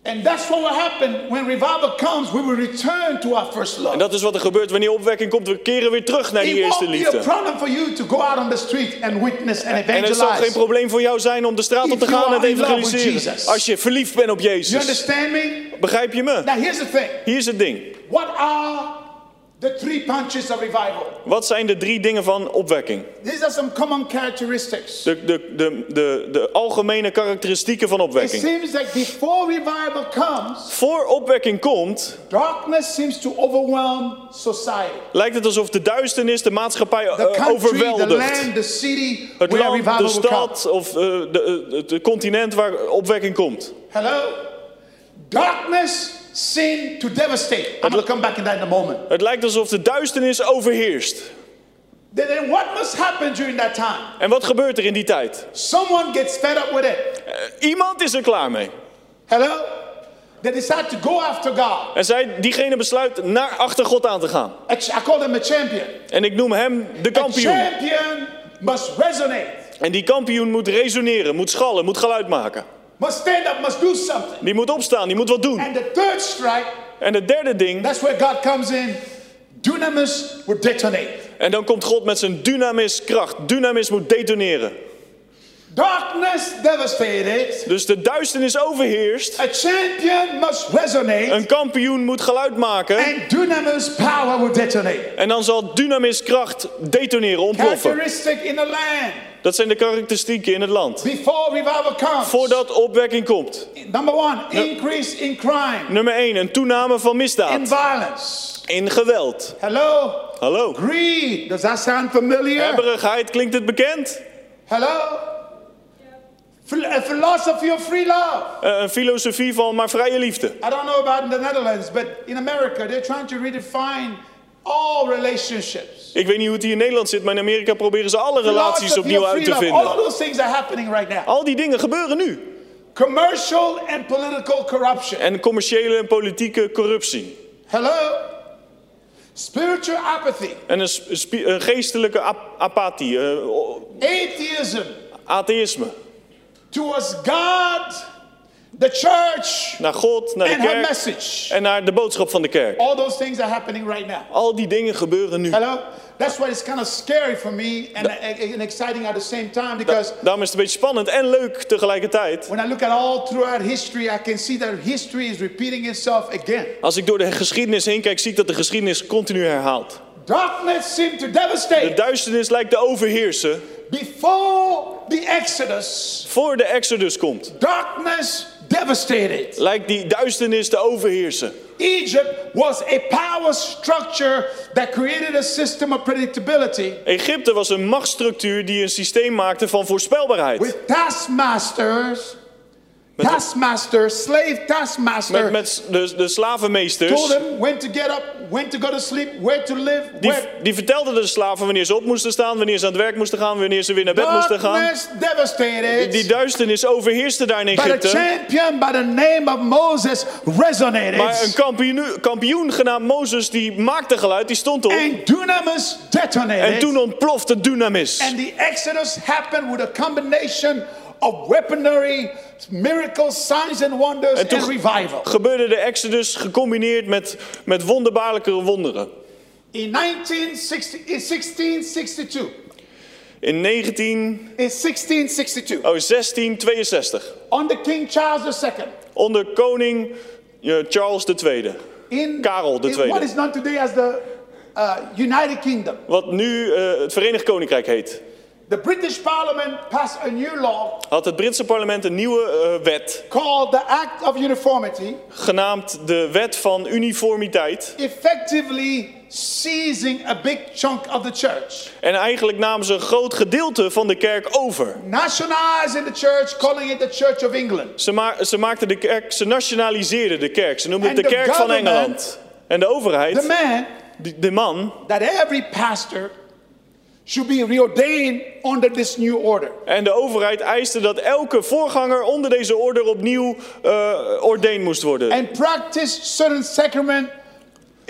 And that's what will happen when revival comes. We will return to our first love. En dat is wat er gebeurt wanneer opwekking komt. We keren weer terug naar die It eerste won't be a liefde. problem for you to go out on the street and witness and En het zal geen evangelize. probleem voor jou zijn om de straat op te you gaan en te evangeliseren. Als je verliefd bent op You Jezus. understand me? Begrijp je me? Now here's the thing. Hier is het ding. What are The three punches of revival. Wat zijn de drie dingen van opwekking? These are some common characteristics. De, de, de, de, de algemene karakteristieken van It opwekking. seems like before revival comes, Voor opwekking komt, darkness seems to overwhelm society. lijkt het alsof de duisternis de maatschappij The eh, country, the overweldigt. land, the city Het where land, revival de will come. stad of eh, de, eh, het continent waar opwekking komt. Hello? Darkness seemed to devastate. I'm going to come back in that in a moment. Het lijkt alsof de duisternis overheerst. Then, what must happen during that time? En wat gebeurt er in die tijd? Someone gets fed up with it. Eh, Iemand is er klaar mee. Hello? They decide to go after God. En zij, diegene besluit naar achter God aan te gaan. A I call them a champion. En ik noem hem de A kampioen. champion must resonate, En die kampioen moet resoneren, moet schallen, moet geluid maken. Must stand up, must do something. Die moet opstaan, die moet wat doen. And the third strike, En het derde ding, that's where God comes in. Dunamis will detonate. en dan komt God met zijn dynamis kracht. Dynamis moet detoneren. Darkness devastated. Dus de duisternis overheerst. A champion must resonate. Een kampioen moet geluid maken. And dunamis power will detonate. En dan zal dynamis kracht detoneren, ontploffen. Characteristic in the land. Dat zijn de karakteristieken in het land. Comes. Voordat opwekking komt. Number one, increase in crime, Nummer 1, een toename van in misdaad. violence. In geweld. Hello? Hallo. Greed. Does that sound familiar? Hebberigheid, klinkt het bekend? Hello? A philosophy of free love. Eh, Een filosofie van maar vrije liefde. I don't know about in the Netherlands, but in America, they're trying to redefine all relationships. Ik weet niet hoe het hier in Nederland zit, maar in Amerika proberen ze alle relaties opnieuw uit te love. All vinden. those things are happening right now. Al die dingen gebeuren nu. Commercial and political corruption. En commerciële en politieke corruptie. Hello? Spiritual apathy. En een, een geestelijke ap- apathie, eh, o- Atheism atheïsme. Towards God, the church, Naar God, naar de kerk message. en naar de boodschap van de kerk. All those things are happening right now. Al die dingen gebeuren nu. Hello? That's why it's kind of scary for me and, and exciting at the same time because Daarom is het een beetje spannend en leuk tegelijkertijd. when I look at all throughout history, I can see that history is repeating itself again. Als ik door de geschiedenis heen kijk, zie ik dat de geschiedenis continu herhaalt. Darkness seemed to De devastate duisternis lijkt te overheersen before the Exodus. voor de Exodus komt. Darkness devastated. Lijkt die duisternis te overheersen. Egypt was a power structure that created a system of predictability Egypte was een machtsstructuur die een systeem maakte van voorspelbaarheid. with taskmasters, taskmasters, slave taskmaster Met, met de, de slavenmeesters. told them when to get up, when to go to sleep, where to live, Die, where. die vertelden de slaven wanneer ze op moesten staan, wanneer ze aan het werk moesten gaan, wanneer ze weer naar bed moesten gaan. Devastated. Die duisternis overheerste daar in But a Egypte. champion by the name of Moses resonated. Maar een kampioen, kampioen genaamd Mozes, die maakte geluid, die stond op. and dunamis detonated. En toen ontplofte Dunamis. and the Exodus happened with a combination of weaponry, miracles, signs and wonders, En toen and revival. gebeurde de Exodus gecombineerd met, met wonderbaarlijke wonderen. In 1960, in 1662, In 19, in 1662, oh, 1662, under King Charles II, onder koning eh, Charles II. in, Karel in II. what is known today as the uh, United Kingdom, Wat nu eh, het Verenigd Koninkrijk heet. The British Parliament passed a new law Had het Britse parlement een nieuwe eh, wet, called the Act of Uniformity, genaamd de Wet van Uniformiteit. effectively seizing a big chunk of the church, En eigenlijk namen ze een groot gedeelte van de kerk over. nationalizing the church, calling it the Church of England. Ze, ma ze maakten de kerk, ze nationaliseerden de kerk. Ze noemden het And de the kerk van Engeland. En de The overheid, man die- de man, that every pastor should be reordained under this new order. en de overheid eiste dat elke voorganger onder deze orde opnieuw eh ordained moest worden. and practice certain sacrament,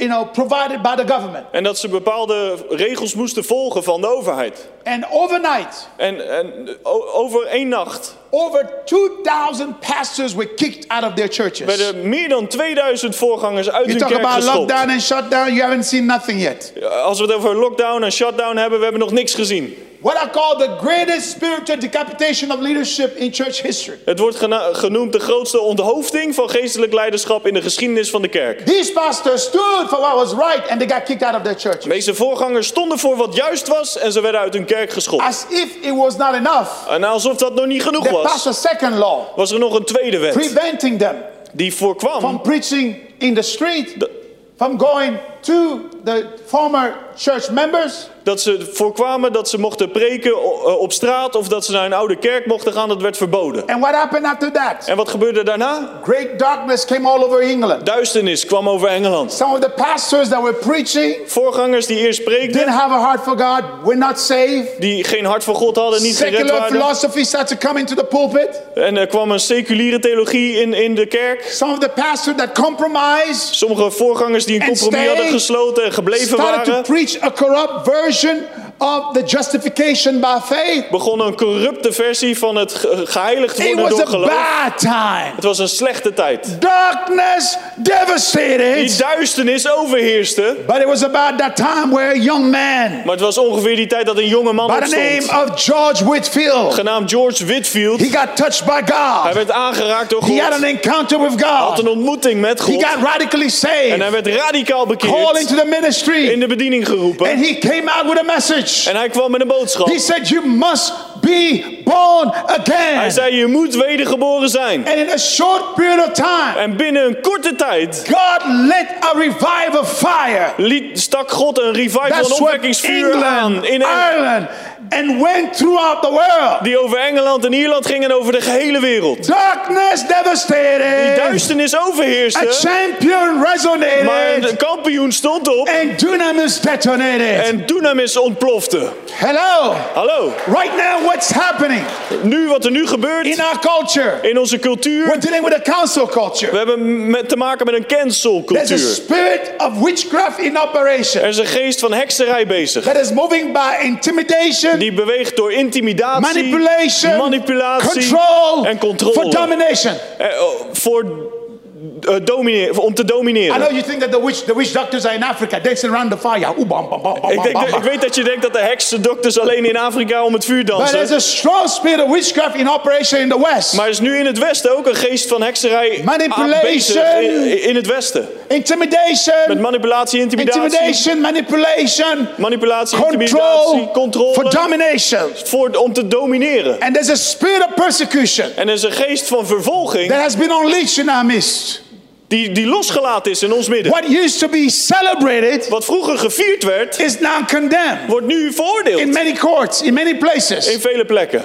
you know, provided by the government. En dat ze bepaalde regels moesten volgen van de overheid. And overnight, En, en over één nacht over 2,000 pastors were kicked out of their churches. werden meer dan 2000 voorgangers uit You hun talk kerk about geschopt. lockdown and shutdown, you haven't seen nothing yet. Als we het over lockdown en shutdown hebben, we hebben nog niks gezien. What I call the greatest spiritual decapitation of leadership in church history. Het wordt genoemd de grootste onthoofding van geestelijk leiderschap in de geschiedenis van de kerk. These pastors stood for what was right and they got kicked out of their church. Deze voorgangers stonden voor wat juist was en ze werden uit hun kerk geschopt. As if it was not enough, En alsof dat nog niet genoeg was, a second law was er nog een tweede wet preventing them die voorkwam from preaching in the street, De- from going to the former church members, dat ze voorkwamen dat ze mochten preken eh, op straat of dat ze naar een oude kerk mochten gaan. Dat werd verboden. And what happened after that? En wat gebeurde daarna? Great darkness came all over England. Duisternis kwam over Engeland. Some of the pastors that were preaching Voorgangers die eerst didn't preekten, have a heart for God, were not saved. die geen hart voor God hadden, niet gered Secular waren. philosophy started to come into the pulpit. En er kwam een seculiere theologie in, in de kerk. Some of the pastors that compromised Sommige voorgangers die een compromis hadden gesloten en gebleven started to waren, preach a corrupt version nation of the justification by faith. begonnen een corrupte versie van het ge- geheiligd It worden was door a geloof. bad time. Het was een slechte tijd. Darkness Die devastated. duisternis overheerste. But it was about that time where a young man Maar het was ongeveer die tijd dat een jonge man by the name opstond. of George Whitfield, Genaamd George Whitfield. he got touched by Hij God. werd aangeraakt door He had God. an encounter with Had een God. ontmoeting met He God. got radically En hij saved, werd radicaal called bekeerd. into the ministry, In de bediening geroepen. and he came out with a message. En hij kwam met een boodschap. He said, You must be born Hij again. zei, je moet wedergeboren zijn. And in a short period of time, En binnen een korte tijd God lit a revival fire. liet, stak God een revival, een That swept opwekkingsvuur aan. In Ireland, and went throughout the world. die over Engeland en Ierland ging en over de gehele wereld. Darkness Die devastated. duisternis A overheerste. champion Maar resonated. de kampioen stond op. And dunamis detonated. En Dunamis ontplofte. Hello. Hallo. Right now, what's happening Nu, wat er nu gebeurt in our culture? in onze cultuur. We're dealing with a We culture. hebben met, te maken met een There's a spirit of witchcraft in operation Er is een geest van hekserij bezig. that is moving by intimidation, Die beweegt door intimidatie, manipulation, manipulatie control, en controle. for domination. Eh, oh, voor eh, domineren, om te I know domineren. you think that the witch, the witch doctors are in Africa dancing around the fire. Ooh, bam, bam, bam, Ik, denk, ik weet dat je denkt dat de heksendokters alleen in Afrika om het vuur But there's dansen. a strong spirit of witchcraft in operation in the West. Maar er is nu in het Westen ook een geest van hekserij Manipulation. in, in het Westen. Met Intimidation, manipulatie, intimidatie, intimidation, manipulation, manipulatie, intimidatie, control controle. for domination. voor, om te domineren. And there's a spirit of persecution En er is een geest van vervolging that has been unleashed in our midst. Die, die losgelaten is in ons midden. What used to be celebrated Wat vroeger gevierd werd, is now condemned wordt nu veroordeeld in many courts, in many places. in vele plekken.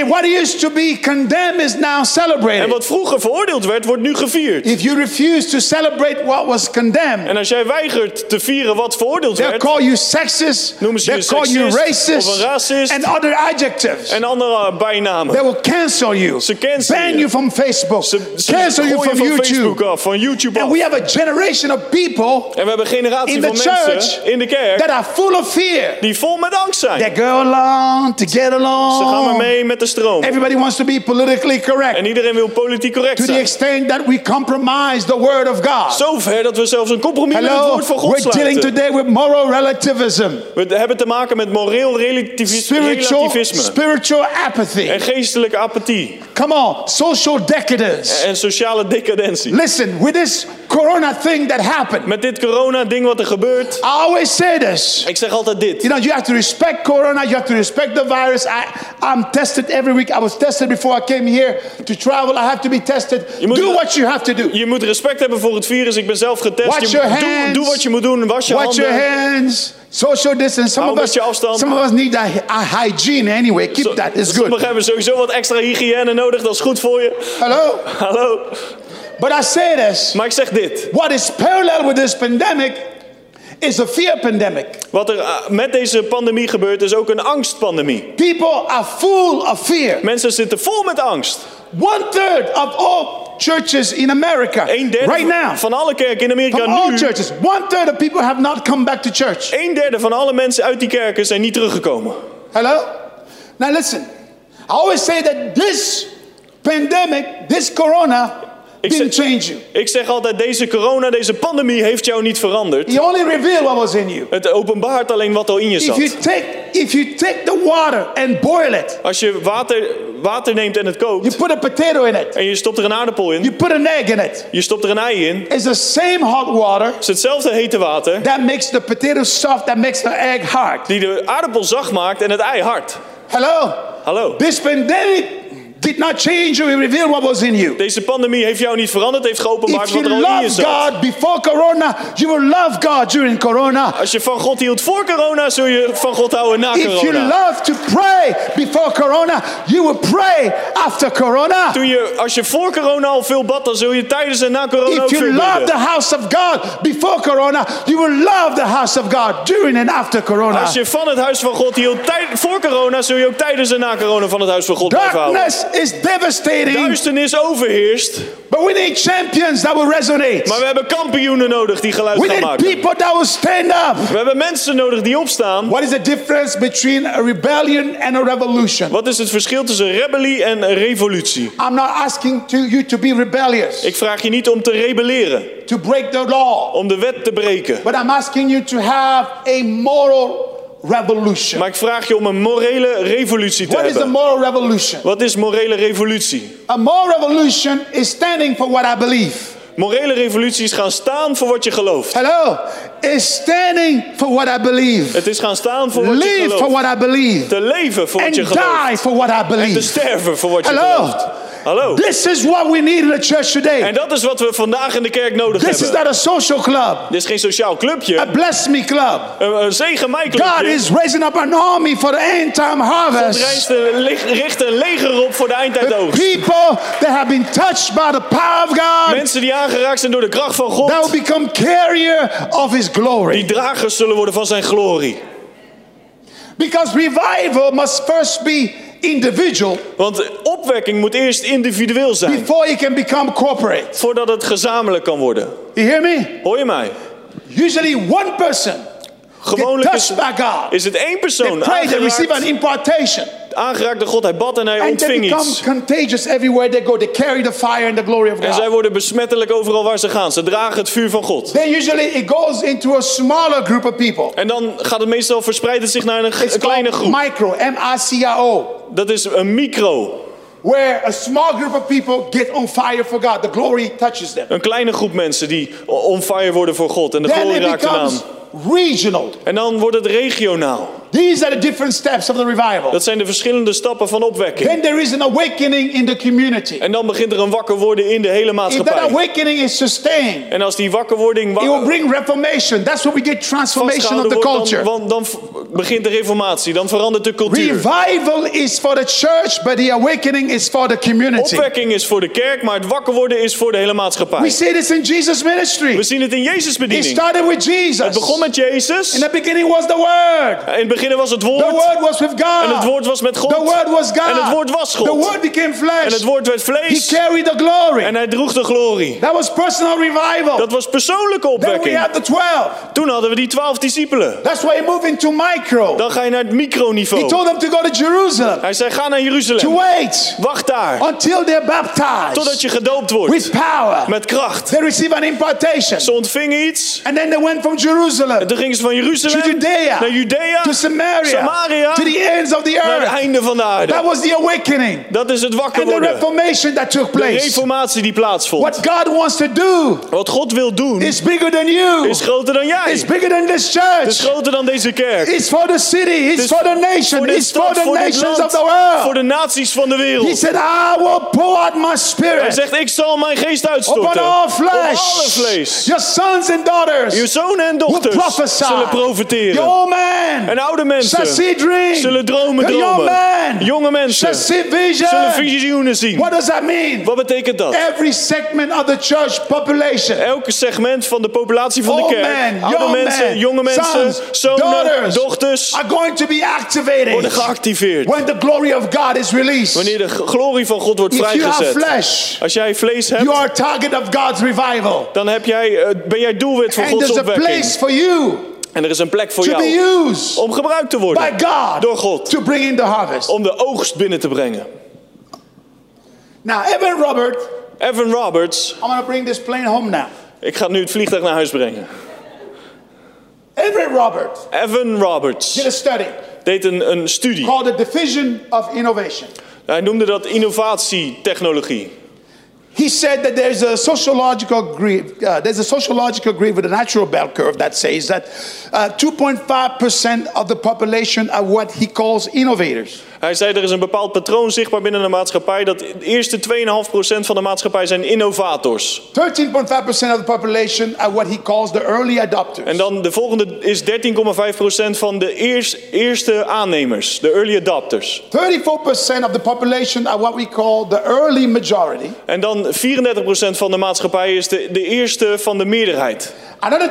And what used to be condemned is now En celebrated. wat vroeger veroordeeld werd, wordt nu gevierd. If you refuse to celebrate what was condemned, En als jij weigert te vieren wat veroordeeld werd, call you sexist, Noemen ze je call you racist, of een racist. and other adjectives. en andere bijnamen. They will cancel you, Ze cancelen ban je. you from Facebook, Ze, ze cancel you from van YouTube. Facebook af, van YouTube And af. we have a generation of people En we hebben een generatie van the mensen church in de kerk that are full of fear. die vol met angst zijn. They go along to get Ze gaan maar along. mee met de stroom. Everybody wants to be politically correct En iedereen wil politiek correct to the zijn. extent that we compromise the word of God. Zover dat we zelfs een compromis met het Hello, woord van God we're dealing sluiten. today with moral relativism, We hebben te maken met moreel spiritual, relativisme. spiritual apathy. En geestelijke apathie. Come on, social decadence. En sociale decadentie. Listen, with this corona thing that happened, Met dit corona-ding wat er gebeurt. I always say this. Ik zeg altijd dit. You know, you have to respect corona. You have to respect the virus. I, I'm tested every week. I was tested before I came here to travel. I have to be tested. moet- do what you have to do. Je moet respect hebben voor het virus. Ik ben zelf getest. Wash Je your doe, hands. doe wat je moet doen. Was je Watch your handen. hands. Social distance. Some Hou of us, afstand. some of us need that hy- hygiene anyway. Keep that. It's Sommigen good. hebben sowieso wat extra hygiëne nodig. Dat is goed voor je. Hello. Hallo. But I say this. Maar ik zeg dit. What is parallel with this pandemic is a fear pandemic. Wat er ah, met deze pandemie gebeurt is ook een angstpandemie. People are full of fear. Mensen zitten vol met angst. One third of all churches in America Een derde right now, van alle kerken in Amerika from all nu. churches, one third of people have not come back to church. Een derde van alle mensen uit die kerken zijn niet teruggekomen. Hello? Now listen, I always say that this pandemic, this corona, Ik didn't zeg- change you. Ik zeg altijd, deze corona, deze pandemie heeft jou niet veranderd. He only revealed what was in you. Het openbaart alleen wat al in je If you zat. take if you take the water and boil it, Als je water, water neemt en het you kookt put a potato in it, en je stopt er een aardappel in, you put an egg in it. je stopt er een ei in, It's the same hot water is hetzelfde hete water that makes the potato soft, that makes the egg hard. die de aardappel zacht maakt en het ei hard. Hello? Hallo. This pandemic did not change you, it revealed what was in you. Deze pandemie heeft jou niet veranderd, heeft geopenbaard If wat you er al in je zat. God before corona, you will love God during corona. Als je van God hield voor corona, zul je van God houden na If you corona. love to pray before corona, you will pray after corona. Toen je, als je voor corona al veel bad, dan zul je tijdens en na corona ook If you veel love the house of God before corona, you will love the house of God during and after corona. Als je van het huis van God hield tijd, voor corona, zul je ook tijdens en na corona van het huis van God blijven houden. Is devastating, Duisternis overheerst, but we need champions that will resonate. maar we hebben kampioenen nodig die geluid We gaan need maken. people that will stand up. We hebben mensen nodig die opstaan. What is the difference between a rebellion and a revolution? Wat is het verschil tussen rebellie en revolutie? I'm not asking to you to be rebellious, Ik vraag je niet om te rebelleren, to break the law, om de wet te breken. but I'm asking you to have a moral revolution. Maar ik vraag je om een morele revolutie te What is the hebben. moral revolution? Wat is morele revolutie? A moral revolution is standing for what I believe. Morele revolutie is gaan staan voor wat je gelooft. Hello? Is standing for what I believe. Het is gaan staan voor wat je Live for gelooft. what I believe. Te leven voor wat And je gelooft. die for what I En te believe. sterven voor wat je Hello? gelooft. Hallo. This is what we need in the church En today. dat is wat we vandaag in de kerk nodig This is hebben. not a social club, Dit is geen sociaal clubje. a bless me club. Een, een zegen mij God clubje. is raising up an army for the end time God harvest. lig- richt een leger op voor de eindtijdoogst. people that have been touched by the power of God, Mensen die aangeraakt zijn door de kracht van God. that will become carrier of His Die glory. dragers zullen worden van zijn glorie. Because revival must first be individual Want opwekking moet eerst individueel zijn. before it can become corporate. Voordat het gezamenlijk kan worden. You hear me? Hoor je mij? Usually one person Gewoonlijk is, is het één They persoon pray, they receive an impartation. Aangeraakt door God. Hij bad en hij And they ontving become iets. contagious everywhere they go. They carry the fire and the glory of En zij God. worden besmettelijk overal waar ze gaan. Ze dragen het vuur van God. Then usually it goes into a smaller group of people. En dan gaat het meestal verspreidt het zich naar een, een kleine groep. micro, M-I-C-R-O, Dat is een micro. where a small group of people get on fire for God. The glory touches them. Een kleine groep mensen die on fire worden voor God. En de Then glorie raakt hen aan. Regional. En dan wordt het regionaal. These are the different steps of the revival. Dat zijn de verschillende stappen van opwekking. Then there is an awakening in the community. En dan begint er een wakker worden in de hele If that maatschappij. awakening is sustained, En als die wakkerwording wa- it will bring reformation. That's what we get transformation of the culture. dan, dan, dan begint de reformatie. Dan verandert de cultuur. Revival is for the church, but the awakening is for the community. Opwekking is voor de kerk, maar het wakker worden is voor de hele We maatschappij. see this in Jesus' ministry. We zien het in Jezus It bediening. started with Het Jesus. begon met Jezus. In the beginning was the Word. In het begin was het The woord. Word was with En het God. woord was met God. The Word was God. En het woord was God. The Word became En flesh. het woord werd He vlees. carried the glory. En hij droeg de glorie. That was personal revival. Dat was persoonlijke Then we opwekking. have the 12. Toen hadden we die twaalf discipelen. That's why he moved into micro. Dan ga je naar het He microniveau. told them to go to Jerusalem. Hij zei, ga naar To Jeruzalem. wait Wacht daar. until they're baptized Totdat je gedoopt wordt. with power. Met kracht. They receive an impartation. Ze ontvingen iets. And then they went from Jerusalem En toen gingen ze van Jeruzalem To Judea. naar Judea. to Samaria, Samaria. to the ends of the Naar het earth. einde van de That aarde. was the awakening Dat is het wakker and the worden. reformation that took De place. reformatie die plaatsvond. What God wants to do Wat God wil doen is bigger than you. is groter dan jij. It's bigger than this Het is church. groter dan deze kerk. It's for the city. It's is for the nation. Voor for the voor nations land, of the voor world. de naties van de He wereld. said, I will pour out my Hij spirit zegt, ik zal mijn geest upon uitstorten. all Op alle flesh. vlees. Your sons and Uw daughters zonen en dochters prophesy. zullen Your profeteren. old man En oude mensen zullen dromen young dromen. man Jonge mensen zullen visioenen zien. What does that mean? Wat betekent dat? Every segment of the church population. Elke segment van de populatie van de Old kerk, men, oude young mensen, men, jonge mensen, sons, zonen, dochters, are going to be activated worden geactiveerd. when the glory of God is released. Wanneer de glorie van God wordt If you have vrijgezet. flesh, Als jij vlees you hebt, are a target of God's revival. dan heb jij, eh, ben jij doelwit voor And Gods a place opwekking. for you En er is een plek voor to be jou used om gebruikt te by worden God door God. to bring in the harvest. Om de oogst binnen te brengen. Now, Evan Robert Evan Roberts. I'm to bring this plane home now. Ik ga nu het vliegtuig naar huis brengen. Everett Roberts Evan Roberts did a study deed een, een studie. called the Division of Innovation. Hij noemde dat innovatietechnologie. He said that there's a sociological grief, uh, there's a sociological grief with a natural bell curve that says that uh, 2.5% of the population are what he calls innovators. Hij zei er is een bepaald patroon zichtbaar binnen de maatschappij dat de eerste 2,5% van de maatschappij zijn innovators. 13.5% of the population are what he calls the early adopters. En dan de volgende is 13,5% van de eers- eerste aannemers, de early adopters. 34% of the population are what we call the early majority. En dan 34% van de maatschappij is de, de eerste van de meerderheid. Another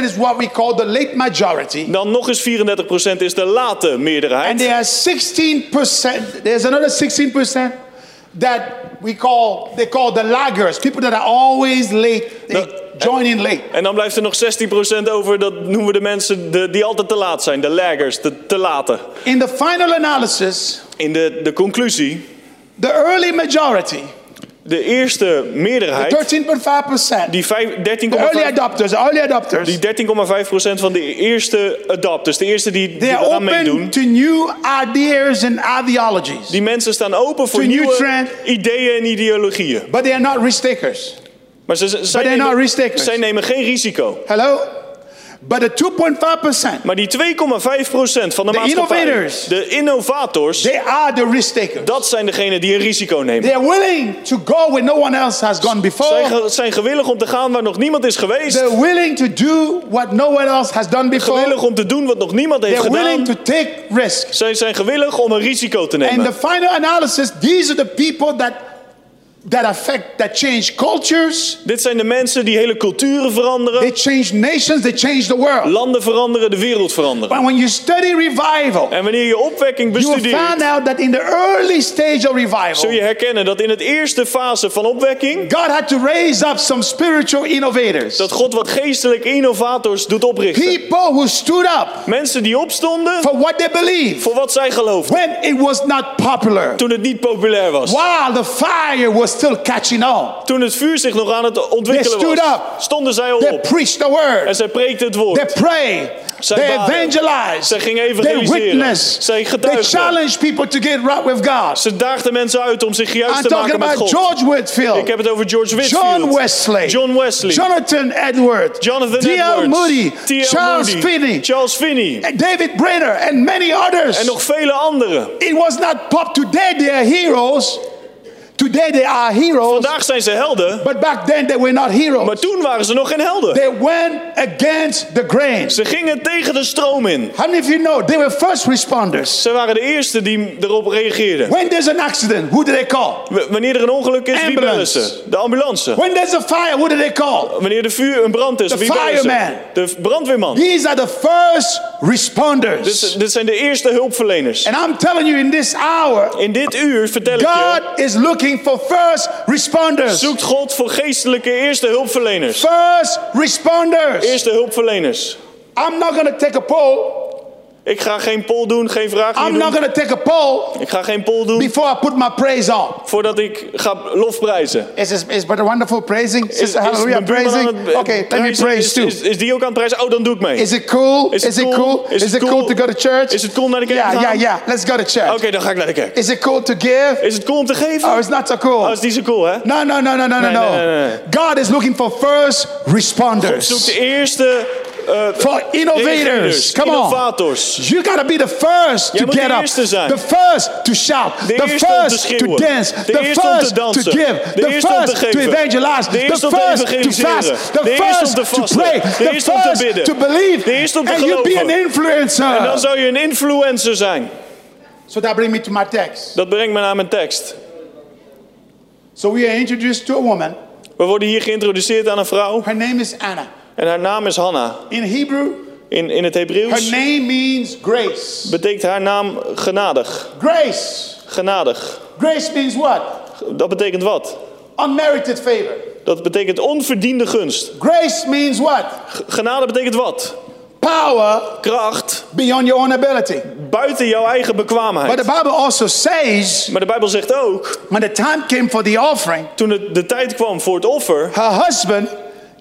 34% is what we call the late majority. Dan nog eens 34% is de late And meerderheid. there are 16%, there's another 16% that we call, they call the laggers, people that are always late, they No, join in late. En dan blijft er nog 16% over, dat noemen we de mensen de, die altijd te laat zijn, de laggers, de te late. In the final analysis, In de, de conclusie, the early majority, de eerste meerderheid, 13.5%, die vijf- the early 13,5 adopters, the early adopters, die 13,5% van de eerste adopters, de eerste die, die they are eraan open meedoen, to new ideas and ideologies, die mensen staan open voor To new nieuwe trend. ideeën en ideologieën. but they are not risk takers. Maar ze, ze- zij, they're not nemen, risk takers. zij nemen geen risico. Hello? But the 2.5%, Maar die 2,5% van de The maatschappij, innovators. de innovators, they are the risk takers. dat zijn degenen die een risico nemen. They are willing to go where no one else has gone Zij before. ge- zijn gewillig om te gaan waar nog niemand is geweest. They're willing to do what no one else has done before. Gewillig om te doen wat nog niemand heeft They're willing gedaan. to take risks. Zij zijn gewillig om een risico te And the nemen. final analysis, these are the people that that affect, that change cultures, Dit zijn de mensen die hele culturen they veranderen, change nations, they change the world. landen veranderen, de wereld veranderen. But when you study revival, En wanneer je opwekking you bestudeert, find out that in the early stage of revival, zul je herkennen dat in het eerste fase van opwekking, God had to raise up some spiritual innovators. dat God wat geestelijke innovators doet oprichten. People who stood up Mensen die opstonden for what they believe voor wat zij geloofden. when it was not popular. Toen het niet populair was. While the fire was still catching on. Toen het vuur zich nog aan het ontwikkelen They was, stonden zij al They op. the En word. zij preekten het They woord. prayed. Zij They evangelized. Zij gingen They evangeliseren. witnessed. Zij They getuigden. challenged people to get right with God. Ze daagden mensen uit om zich juist I'm te maken met God. George Whitfield, Ik heb het over George Whitfield. John Wesley, John Wesley. Jonathan Edwards, Jonathan D.L. Edwards. Moody, T.L. Charles Moody, Finney, Charles Finney. David Brenner, and many others. En nog vele anderen. It was not pop. Today they are heroes. Today they are heroes. Vandaag zijn ze helden, But back then they were not heroes. maar toen waren ze nog geen helden. They went against the grain. Ze gingen tegen de stroom in. How many of you know they were first responders? Ze waren de eerste die erop reageerden. When there's an accident, who do they call? W- Wanneer er een ongeluk is, wie bellen Ambulance. ze? De ambulance. When there's a fire, who do they call? Wanneer de vuur een brand is, The wie bellen fireman. ze? De brandweerman. These are the first responders. Dit, dit zijn de eerste hulpverleners. And I'm telling you, in this hour, In dit uur vertel ik je, God is looking for first responders. zoekt God voor geestelijke eerste hulpverleners. First responders. Eerste hulpverleners. I'm not going to take a poll. Ik ga geen poll doen, geen vraag I'm not to take a poll Ik ga geen poll doen before I put my praise on. voordat ik ga lofprijzen. Is, is, is Brother Wonderful praising? Is, Sister Hallelujah mijn buurman praising? aan het, Okay, let me prijzen? praise is, too. Is, is die ook aan het prijzen? Oh, dan doe ik mee. Is it cool? Is it cool? Is it cool to go to church? Is het cool naar de kerk Yeah, te gaan? yeah, yeah. Let's go to church. Oké, dan ga ik naar de kerk. Is it cool to give? Is het cool om te geven? Oh, it's not so cool. Oh, is niet zo cool, hè? No, no, no, no, no, no, Nee, no. nee, nee, nee. God is looking for first Zoek responders, de eerste eh for innovators. Come on. innovators. You gotta be the first Jij to get up, zijn. the first to shout, De the first to dance, De the first to give, De the first to evangelize, De the first to fast, the first to pray, the first to believe, De eerste om te and you be an geloven. En dan influencer. zou je een influencer zijn. So that brings me to my text. Dat brengt me naar mijn tekst. So we are introduced to a woman. We worden hier geïntroduceerd aan een vrouw. Her name is Anna. En haar naam is Hanna. In Hebrew, In, in het her Hebreeuws name means grace. betekent haar naam genadig. Grace. Genadig. Grace means what? Dat betekent wat? Unmerited favor. Dat betekent onverdiende gunst. Grace means what? Genade betekent wat? power kracht beyond your own ability. buiten jouw eigen But bekwaamheid. the Bible also says Maar de Bijbel zegt ook, when the time came for the offering, toen het de tijd kwam voor het offer, her husband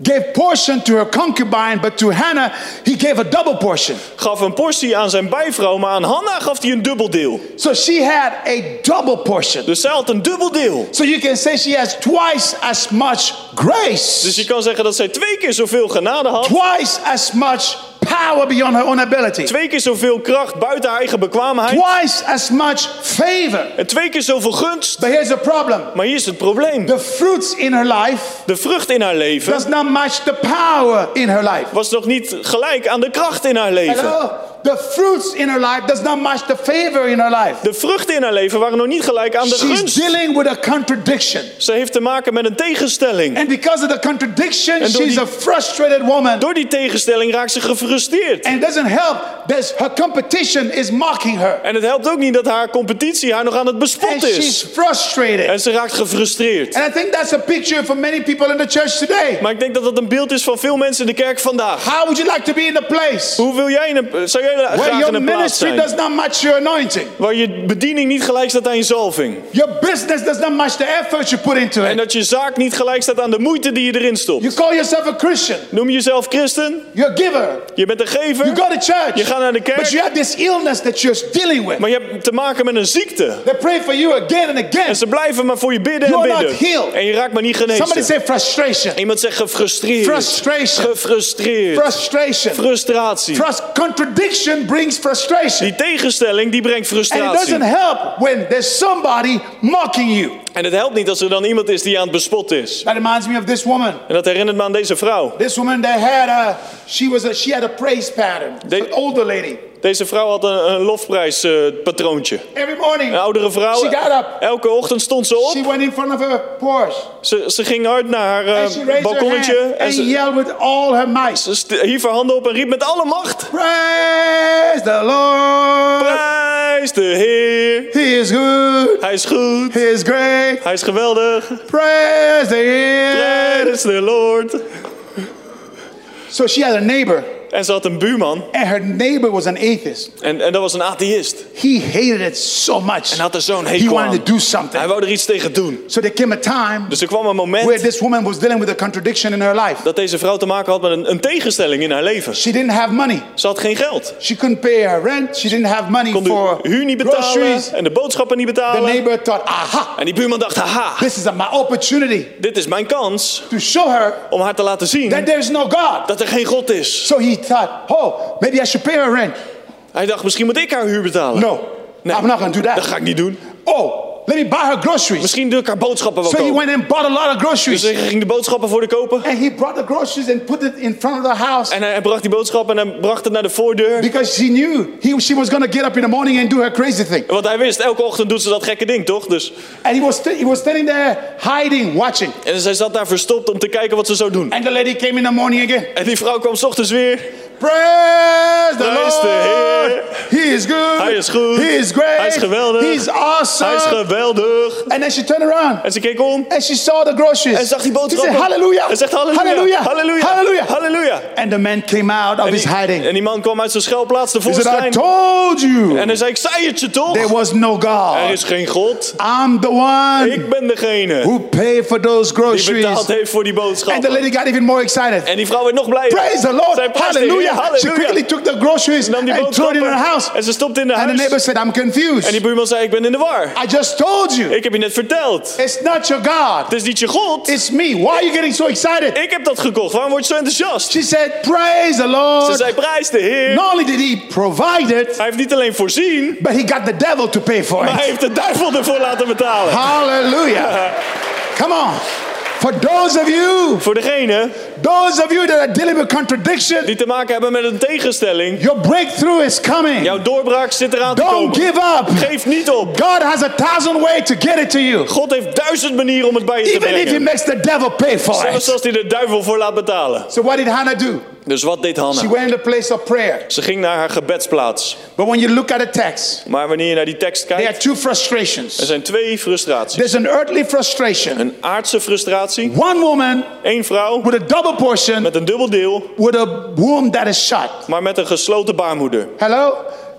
gave portion to her concubine, but to Hannah he gave a double portion. gaf een portie aan zijn bijvrouw, maar aan Hanna gaf hij een dubbel deel. So she had a double portion. Dus zij had een dubbel deel. So you can say she has twice as much grace, Dus je kan zeggen dat zij twee keer zoveel genade had, twice as much power beyond her own ability, twee keer zoveel kracht buiten haar eigen bekwaamheid twice as much favor. en twee keer zoveel gunst. But here's the problem Maar hier is het probleem. the fruits in her life De vrucht in haar leven does not match the power in her life. was nog niet gelijk aan de kracht in haar leven. Hello? The fruits in her life does not match the favor in her life. De vruchten in haar leven waren nog niet gelijk aan de She's gunst. dealing with a contradiction. Ze heeft te maken met een tegenstelling. And because of the contradiction, she's die- a frustrated woman. Door die tegenstelling raakt ze gefrustreerd. And it doesn't help that her competition is mocking her. En het helpt ook niet dat haar competitie haar nog aan het bespotten she's is. frustrated. En ze raakt gefrustreerd. And I think that's a picture for many people in the church today. Maar ik denk dat dat een beeld is van veel mensen in de kerk vandaag. How would you like to be in a place Hoe wil jij in een, zou jij in your plaats ministry zijn does not match your anointing? waar je bediening niet gelijk staat aan je zalving? Your business does not match the effort you put into En it. dat je zaak niet gelijk staat aan de moeite die je erin stopt. You call yourself a Christian. Noem je jezelf christen? You're a giver. Je bent een gever? You go to church. Je gaat naar de kerk. But you have this illness that you're dealing with. Maar je hebt te maken met een ziekte. They pray for you again and again. En ze blijven maar voor je bidden en You're not bidden. healed. En je raakt maar niet Somebody genezen. say frustration. Iemand zegt gefrustreerd. Frustration. Gefrustreerd. Frustration. Frustratie. Frust- contradiction brings frustration. Die tegenstelling die brengt And it frustratie. doesn't help when there's somebody mocking you. En het helpt niet als er dan iemand is die aan het bespotten is. That reminds me of this woman. En dat herinnert me aan deze vrouw. This woman that had a she was a she had a praise pattern. An older lady. Deze vrouw had een, een lofprijs eh, patroontje. Every morning Een oudere vrouw. she got up. Elke ochtend stond ze op. She went in front of her Porsche. Ze, ze ging hard naar haar her balkonnetje. hand En ze, yelled with all her might. ze hief haar handen op en riep met alle macht. Praise the Lord. Prijs de Heer. He is good. Hij is goed. He is great. Hij is geweldig. Praise the. Prijs de Lord. So she had a neighbor, En ze had een buurman. and her neighbor was an atheist. En, en dat was een atheïst. He hated it so much. En had er zo'n He hekel wanted aan. to do something. Hij wou er iets tegen doen. So there came a time Dus er kwam een where moment this woman was dealing with a contradiction in her life. dat deze vrouw te maken had met een, een tegenstelling in haar leven. She didn't have money. Ze had geen geld. She couldn't pay her rent. She didn't have money Kon for huur niet betalen groceries. en de boodschappen niet The betalen. neighbor thought, aha, En die buurman dacht, haha, this is my opportunity dit is mijn kans to show her om haar te laten zien that there's no God. dat er geen God is. So he thought, oh, maybe I should pay her rent. Hij dacht, misschien moet ik haar huur betalen. No, Nee, I'm not to do dat that. ga ik niet doen. Oh, let me buy her groceries. Misschien doe ik haar boodschappen wel So he went and bought a lot of Dus groceries. hij ging de boodschappen voor de kopen. And he brought the groceries and put it in front of the house En hij bracht die boodschappen en hij bracht het naar de voordeur. because he knew he, she was going to get up in the morning and do her crazy thing. Want hij wist, elke ochtend doet ze dat gekke ding, toch? Dus, And he was, he was standing there hiding, watching. en zij zat daar verstopt om te kijken wat ze zou doen. And the lady came in the morning again. En die vrouw kwam 's ochtends weer. Praise the Prijs de Lord. Heer. He is good. Hij is goed. He is great. Hij is geweldig. He's awesome. Hij is geweldig. and then she turned around En ze keek om and she saw the groceries. en zag die She boodschappen. said, Hallelujah. En zegt halleluja. Hallelujah. Halleluja. Hallelujah. Halleluja. And the man came out of En his die, hiding. en die man kwam uit zijn schuilplaats He said, I tevoorschijn. told you En hij zei, ik zei het je toch? there was no Er God. is geen God. I'm the one Ik ben degene who paid for those die groceries. betaald heeft voor die And the boodschappen. lady got even more excited. En die vrouw werd nog blijer. Praise the Lord. Zij prijst Heer. Hallelujah. She quickly took the groceries Ze and threw it in her house. en ze stopte in de And the neighbor huis. said, I'm En die confused. buurman zei, ik ben in de war. I just told you. Ik heb je net verteld. It's not your God. Het is niet je God. It's me. Why are you getting so excited? Ik heb dat gekocht. Waarom word je zo enthousiast? She said, Praise the Ze Lord. zei, prijs de Heer. Not only did he provide it, Hij heeft niet alleen voorzien, but he got the devil to pay for maar hij it. heeft de duivel ervoor laten betalen. Hallelujah. (laughs) Come on. For those of you, Voor degene those of you that are dealing with contradiction, die te maken hebben met een tegenstelling, your breakthrough is coming. jouw doorbraak zit eraan te Don't komen. give up. Geef niet op. God has a thousand ways to get it to you. God heeft duizend manieren om het bij je te Even if he brengen. makes the devil pay for Zelfs it. als hij de duivel voor laat betalen. So what did Hannah do? Dus wat deed She Hanna? went in the place of prayer. Ze ging naar haar gebedsplaats. But when you look at the text, Maar wanneer je naar die tekst there are kijkt, two er frustrations. zijn twee frustraties. There's an earthly frustration. Een aardse frustratie, One woman één vrouw with a double portion met een dubbel deel, with a womb that is shut. maar met een gesloten baarmoeder. Hello?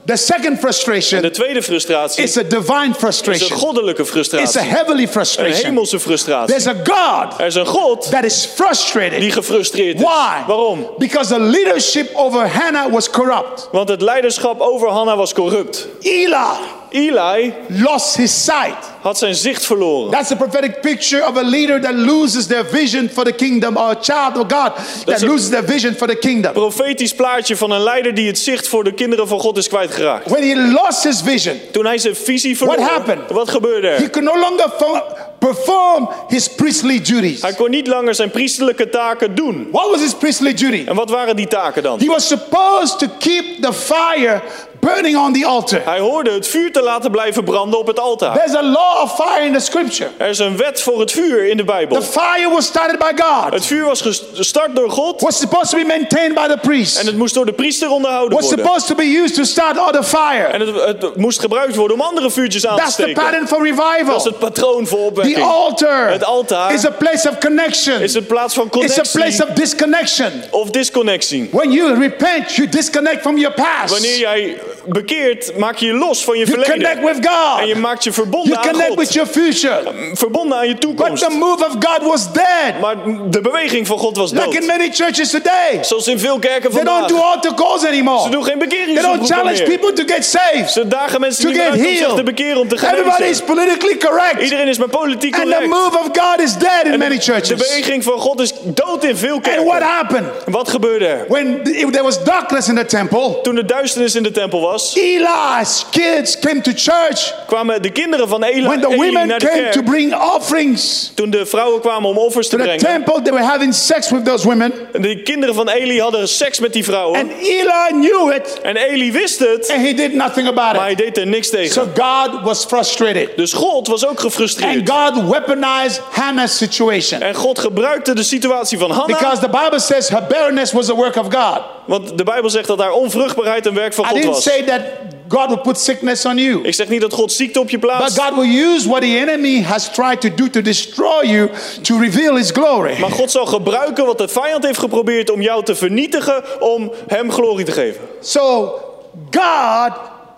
The second En de frustration tweede frustratie is a divine is een frustration. goddelijke It's a frustratie. heavenly Een frustration. hemelse frustratie. There's a God Er is een God that is frustrated. die gefrustreerd is. Why? Waarom? Because the leadership over Hannah was corrupt. Want het leiderschap over Hanna was corrupt. Eli Eli lost his sight. Had zijn zicht verloren. That's a prophetic picture of a leader that loses their vision for the kingdom, or a child of God that loses their vision for the kingdom. Profetisch plaatje van een leider die het zicht voor de kinderen van God is kwijtgeraakt. When he lost his vision, Toen hij zijn visie verloor, happened? wat gebeurde he er? could no longer fo- perform his priestly duties. Hij kon niet langer zijn priestelijke taken doen. What was his priestly duty? En wat waren die taken dan? He was supposed to keep the fire burning on the altar. Hij hoorde het vuur te laten blijven branden op het altaar. There's a law of fire in the scripture. Er is een wet voor het vuur in de Bijbel. The fire was started by God. Het vuur was gestart door God Was supposed to be maintained by the en priest. het moest door de priester onderhouden Was worden. supposed to be used to start other fire. En het, het moest gebruikt worden om andere vuurtjes aan te That's the steken. pattern for Dat is revival. het patroon voor The opwekking. altar Het altaar is a place of connection. is een plaats van It's a connectie place of disconnection. of disconnectie. When you repent, you disconnect from your past. Wanneer jij bekeert, maak je je los van je You connect verleden. with God. En je maakt je verbonden You aan connect with God. your future. Verbonden aan je But toekomst. the move of God was dead. Maar de beweging van God was Like in dood. many churches today. Zoals in veel kerken They don't vandaag. do altar calls Ze anymore. doen geen They don't challenge meer. people to get saved, Ze dagen mensen to niet meer uit om zich te bekeren, om te Everybody is genezen. politically correct. Iedereen is maar politiek And the correct. move of God is dead in En many de, de churches. beweging van God is dood in veel And what kerken. happened? Wat gebeurde er? When th- there was darkness in the temple, Toen de duisternis in de tempel was, Eli's kids came to church. kwamen de kinderen van Eli, When the Eli women naar de came to kerk. bring offerings Toen de vrouwen kwamen om offers te to the brengen. temple, they were having sex with those women. De kinderen van Eli hadden seks met die vrouwen. And Eli knew it En Eli wist het, and he did nothing maar about hij it. deed er niks So tegen. God was frustrated. Dus God was ook And gefrustreerd. God weaponized Hannah's situation. En God gebruikte de situatie van Hanna. Because the Bible says her barrenness was a work of God. Want de Bijbel zegt dat haar onvruchtbaarheid een werk van I God didn't was. say that God would put sickness on you. Ik zeg niet dat God ziekte op je But plaatst. God will use what the enemy has tried to do to destroy you to reveal his glory. Maar God zal gebruiken wat de vijand heeft geprobeerd om jou te vernietigen, om hem glorie te geven. So God,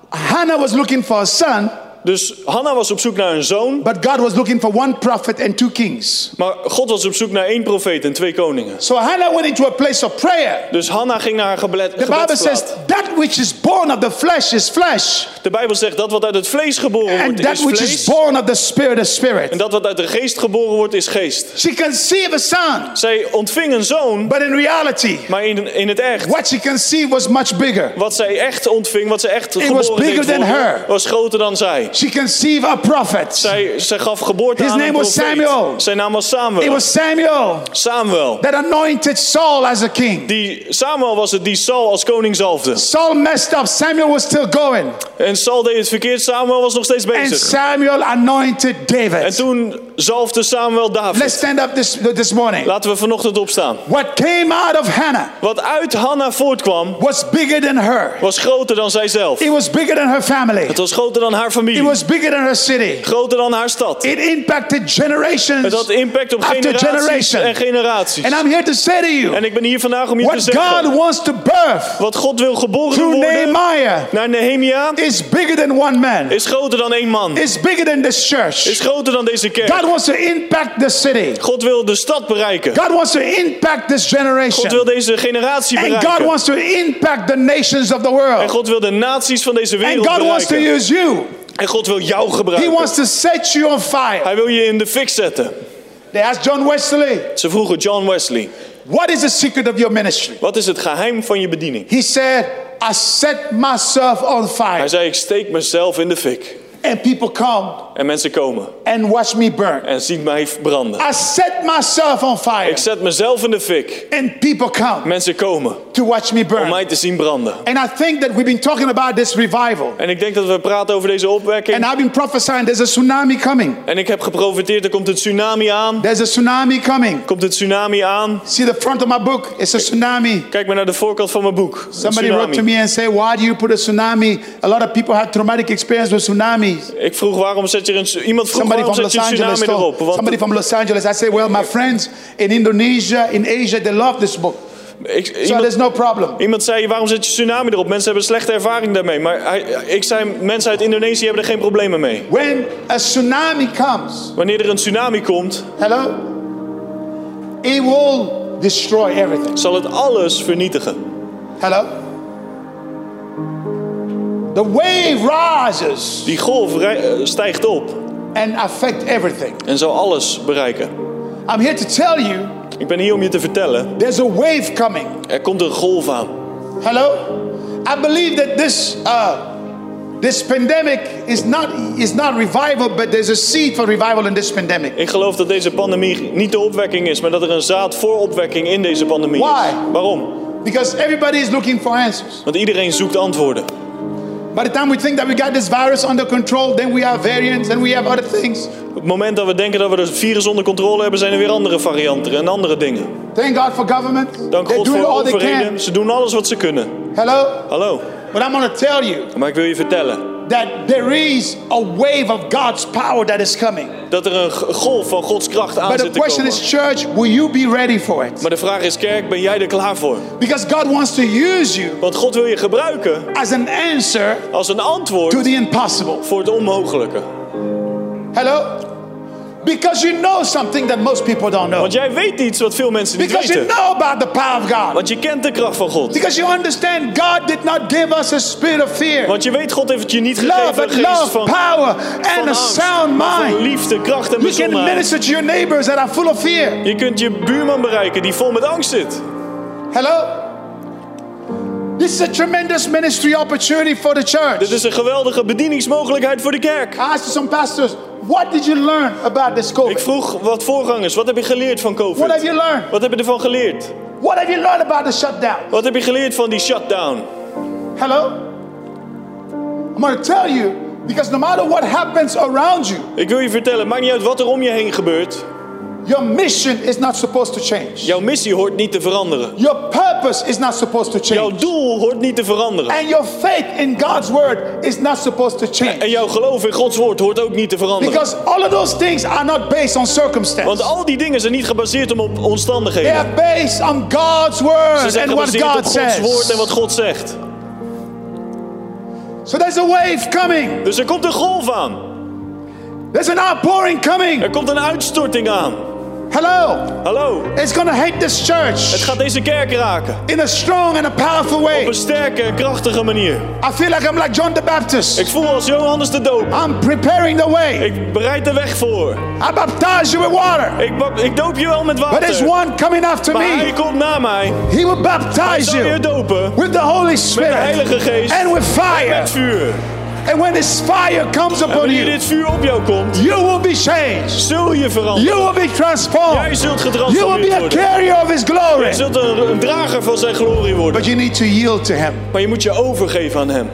Hannah was looking for a son, Dus Hanna was op zoek naar een zoon, but God was looking for one prophet and two kings. maar God was op zoek naar één profeet en twee koningen. So Hannah went into a place of prayer. Dus Hanna ging naar haar gebed, The Bible says that which is born of the flesh is flesh, De Bijbel zegt dat wat uit het vlees geboren and wordt that is which is vlees. born of the spirit is En spirit. dat wat uit de geest geboren wordt is geest. She conceived a son, Zij ontving een zoon, but in reality, maar in, in het echt. what she conceived was much bigger. Wat zij echt ontving, wat zij echt was geboren bigger deed than her. was groter dan zij. She conceived a prophet. Zij, zij gaf geboorte His aan een name was. Samuel. Zijn naam was Samuel. It was Samuel Samuel. that anointed Saul as a king. Die, Samuel was het die Saul als koning zalfde. Saul messed up. Samuel was still going. En Saul deed het verkeerd, Samuel was nog steeds And. Samuel anointed En David. toen zalfde Samuel Let's David. stand up this, this morning. Laten we vanochtend opstaan. What came out of Hannah Wat uit Hanna voortkwam, was bigger than her. was groter dan zijzelf. It was bigger than her family. Het was groter dan haar It familie. was bigger than her city. Groter dan haar stad. It impacted generations Het had impact op generaties generation. en generaties. And I'm here to say to you, En ik ben hier vandaag om je te what God zeggen. wants to birth Wat God wil geboren worden Nehemiah naar Nehemia is bigger than one man. is groter dan één man. It's bigger than this church. Is groter dan deze kerk. God wants to impact the city. God wil de stad bereiken. God wants to impact this God wil generation. deze generatie And God bereiken. wants to impact the nations of the En world. God wil de naties van deze And wereld God wants to bereiken. use you. En God wil jou He gebruiken. wants to set you on fire. Hij wil je in de fik zetten. They asked John Wesley, Ze vroegen John Wesley, What is the secret of your ministry? wat is het geheim van je bediening? He said, I set myself on Hij fire. zei, ik steek mezelf in de fik. And people come En mensen komen and watch me burn. en zien mij branden. I set myself on fire. Ik zet mezelf in de fik. And people come Mensen komen to watch me om burn. mij te zien branden. And I think that we've been talking about this revival. En ik denk dat we praten over deze opwekking. And I've been prophesying there's a tsunami coming. En ik heb geprofiteerd, er komt een tsunami aan. There's a tsunami coming. Komt een tsunami aan. See the front of my book? It's a tsunami. Kijk maar naar de voorkant van mijn boek. Somebody wrote to me and said, Why do you put a tsunami? A lot of people have traumatic experience with tsunamis. Ik vroeg waarom zet je een... Iemand vroeg Somebody waarom zet je tsunami told- erop. Want somebody from Los Angeles. I said, Well, my friends in Indonesia, in Asia, they love this book. ik, So iemand, there's no problem. iemand zei, waarom zet je tsunami erop? Mensen hebben slechte ervaring daarmee. Maar hij, ik zei, mensen uit Indonesië hebben er geen problemen mee. When a tsunami comes, Wanneer er een tsunami komt, hello, it will destroy everything. zal het alles vernietigen. Hello? The wave rises Die golf eh, stijgt op and affect everything. en zal alles bereiken. I'm here to tell you Ik ben hier om je te vertellen, there's a wave coming. er komt een golf aan. Hello? I believe that this uh, this pandemic is not is not revival, but there's a seed for revival in this pandemic. Ik geloof dat deze pandemie niet de opwekking is, maar dat er een zaad voor opwekking in deze pandemie Why? is. Waarom? Because everybody is looking for answers. Want iedereen zoekt antwoorden. By the time we think that we got this virus under control, then we have variants and we have other things. Op het moment dat we denken dat we het virus onder controle hebben, zijn er weer andere varianten en andere dingen. Thank God for government. Dank They're God voor overheden. Ze doen alles wat ze kunnen. Hello? Hallo. But I'm to tell you Maar ik wil je vertellen that there is a wave of God's power that is coming. dat er een golf van Gods kracht aan But the zit question is, church, will you be ready for it? Maar de vraag is, kerk, ben jij er klaar voor? Because God wants to use you Want God wil je gebruiken as an answer als een antwoord to the impossible. voor het onmogelijke. Hello? Because you know something that most people don't know. Want jij weet iets wat veel mensen niet Because you weten. know about the power of God. Want je kent de kracht van God. Because you understand God did not give us a spirit of fear. Want je weet, God heeft het je niet Love gegeven and een geest love, van, power and van a angst, sound maar van mind. liefde, kracht en You can bezonnenheid. minister to your neighbors that are full of fear. Je kunt je buurman bereiken die vol met angst zit. Hello? This is a tremendous ministry opportunity for the church. Dit is een geweldige bedieningsmogelijkheid voor de kerk. I asked some pastors, what did you learn about this Ik COVID? vroeg wat voorgangers, wat heb je geleerd van What have COVID? you learned? Wat heb je ervan geleerd? What have you learned about the shutdown? Wat heb je geleerd van die shutdown? Hello? I'm going to tell you because no matter what happens around you, Ik wil je vertellen, maakt niet uit wat er om je heen gebeurt. Your mission is not supposed to change. Jouw missie hoort niet te veranderen. Your purpose is not supposed to Jouw change. doel hoort niet te veranderen. And your faith in God's word is not supposed to En change. jouw geloof in Gods woord hoort ook niet te veranderen. Because all of those things are not based on circumstance. Want al die dingen zijn niet gebaseerd op They omstandigheden. are based on God's Ze word zijn and what gebaseerd op God Gods woord en wat God zegt. So there's a wave coming. Dus er komt een golf aan. There's an outpouring coming. Er komt een uitstorting aan. Hello. Hallo. It's to hit this Het church gaat deze kerk raken. in a strong and a powerful Op way. een sterke en krachtige manier. I feel like I'm like John the Baptist. Ik voel als Johannes de Doop. I'm preparing the way. Ik bereid de weg voor. I baptize you with water. Ik, ik doop je wel met But there's water. one coming after Maar hij me. komt na mij. He will Hij baptize zal je you dopen with the Holy met de Spirit Heilige Geest and with en fire. met vuur. And when this fire comes En upon wanneer you, dit vuur op jou komt, you will be changed. zul je veranderen. You will be Jij transformed. zult You will be getransformeerd a carrier of His Jij glory. zult een, een drager van zijn glorie worden. But you need to yield to Him. Maar je moet je overgeven aan hem.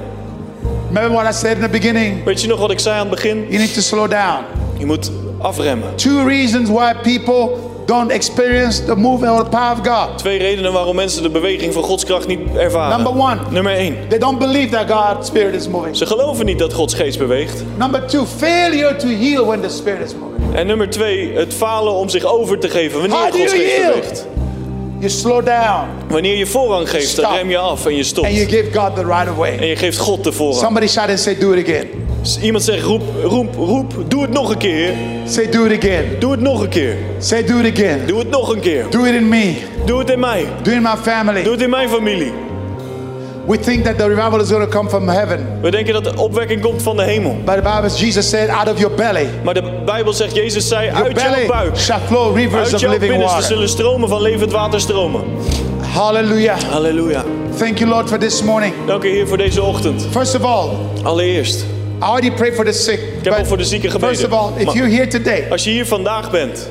Remember what I said in the beginning? Weet je nog wat ik zei aan het begin? You need to slow down. Je moet afremmen. Two reasons why people don't experience the movement or the power of God. Twee redenen waarom mensen de beweging van Gods kracht niet ervaren. Number one. Nummer één. They don't believe that God's Spirit is moving. Ze geloven niet dat Gods geest beweegt. Number two, failure to heal when the Spirit is moving. En nummer twee, het falen om zich over te geven wanneer How Gods geest beweegt. You slow down Wanneer je voorrang geeft, dan rem je af en je stopt. and you give God the right of En way. je geeft God de voorrang. Somebody shout and say, Do it again. Iemand zegt, roep, roep, roep, doe het nog een keer. Say, Do it again. Doe het nog een keer. Say, Do it again. Doe het nog een keer. Do it in me. Doe het in mij. Do it in my Doe family. het in mijn familie. We think that the revival is going to come from heaven. We denken dat de opwekking komt van de hemel. But the Bible, Jesus said, out of your belly, Maar de Bijbel zegt, Jezus zei, your uit jouw belly buik, shall flow rivers uit of living water. zullen stromen van levend water stromen. Hallelujah. Halleluja. Thank you, Lord, for this morning. Dank u Heer voor deze ochtend. First of all, Allereerst, I already prayed for the sick. heb al voor de zieken first of gebeden. all, if Maar you're here today als je hier vandaag bent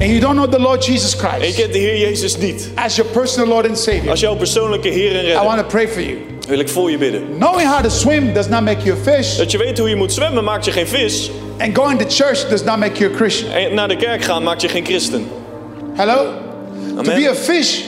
and you don't know the Lord Jesus en je Christ kent de Heer Jezus niet, as your personal Lord and Savior, als jouw persoonlijke Heer en I redder, want to pray for you. wil ik voor je bidden. Knowing how to swim does not make you a fish, Dat je weet hoe je moet zwemmen maakt je geen vis. and going to church does not make you a Christian. En naar de kerk gaan maakt je geen christen. Hello? To be Amen. a fish,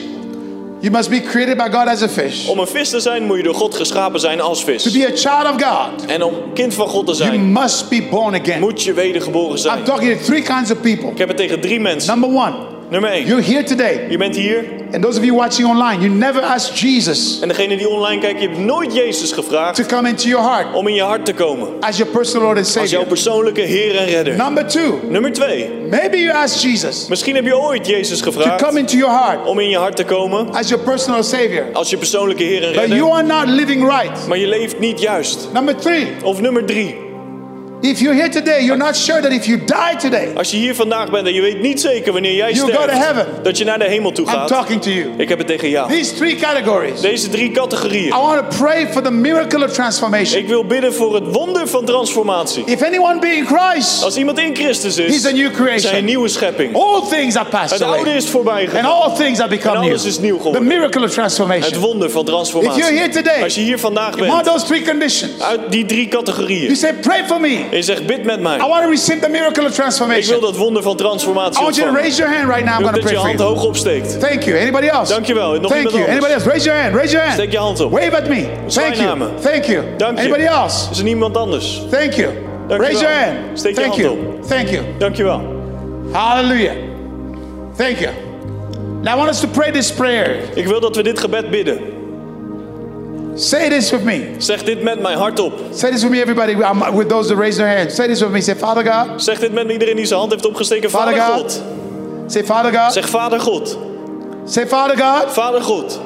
you must be created by God as a fish. Om een vis te zijn moet je door God geschapen zijn als To vis. be a child of God, En om kind van God te you zijn, must be born again. moet je wedergeboren I'm zijn. talking to three kinds of people. Ik heb het tegen drie mensen. Number one, Nummer één, you're here today, je bent hier. and those of you watching online, you never asked Jesus En degene die online kijkt, je hebt nooit Jezus to gevraagd come into your heart om in je hart te komen. as your personal Lord and Als jouw Savior. persoonlijke Heer en Redder. Number two, Nummer twee, maybe you asked Jesus misschien heb je ooit Jezus to gevraagd come into your heart om in je hart te komen as your personal Savior, als je persoonlijke Heer en but you Redder. are not living right. Maar je leeft niet juist. Number three, Of nummer drie, if you're here today, you're not sure that if you die today, als je hier vandaag bent en je weet niet zeker wanneer jij You go to heaven. sterft, dat je naar de hemel toe I'm gaat. talking to you. Ik heb het tegen jou. These three categories. Deze drie categorieën. I want to pray for the miracle of transformation. Ik wil bidden voor het wonder van transformatie. If anyone be in Christ, Als iemand in Christus he's is, a new zijn een creation. nieuwe schepping. All things are passed Het oude away, is voorbij and gegaan. all things have become En new. alles is nieuw The geworden. miracle of Het transformation. wonder van If you're transformatie. here today, Als je hier vandaag of bent, those three conditions, uit die drie you categorieën. say, "Pray for me. En je zegt, bid met I mij. want to receive the miracle of Ik wil transformation." dat wonder van I transformatie want you to ontvangen. raise your hand right now. I'm going to dat je pray for hand you. hoog opsteekt. Thank you. Anybody else? Dankjewel. Nog Thank you. Anybody else? Raise your hand. Raise your hand. Steek je hand op. Wave at me. Thank you. Thank you. Dank je. Anybody else? Is er niemand anders? Thank you. Dank je Raise your hand. Steek je Thank hand you. Thank you. Dankjewel. Hallelujah. Thank you. Now I want us to pray this prayer. Ik wil dat we dit gebed bidden. Say this with me. Zeg dit met mij hardop. Say this with me, everybody. I'm with those that raise their hands. Say this with me. Say, Father God. Zeg dit met iedereen die zijn hand heeft opgesteken. Vader Vader God. God. Say, Father God. Zeg Vader God. Say, Father God. Vader God.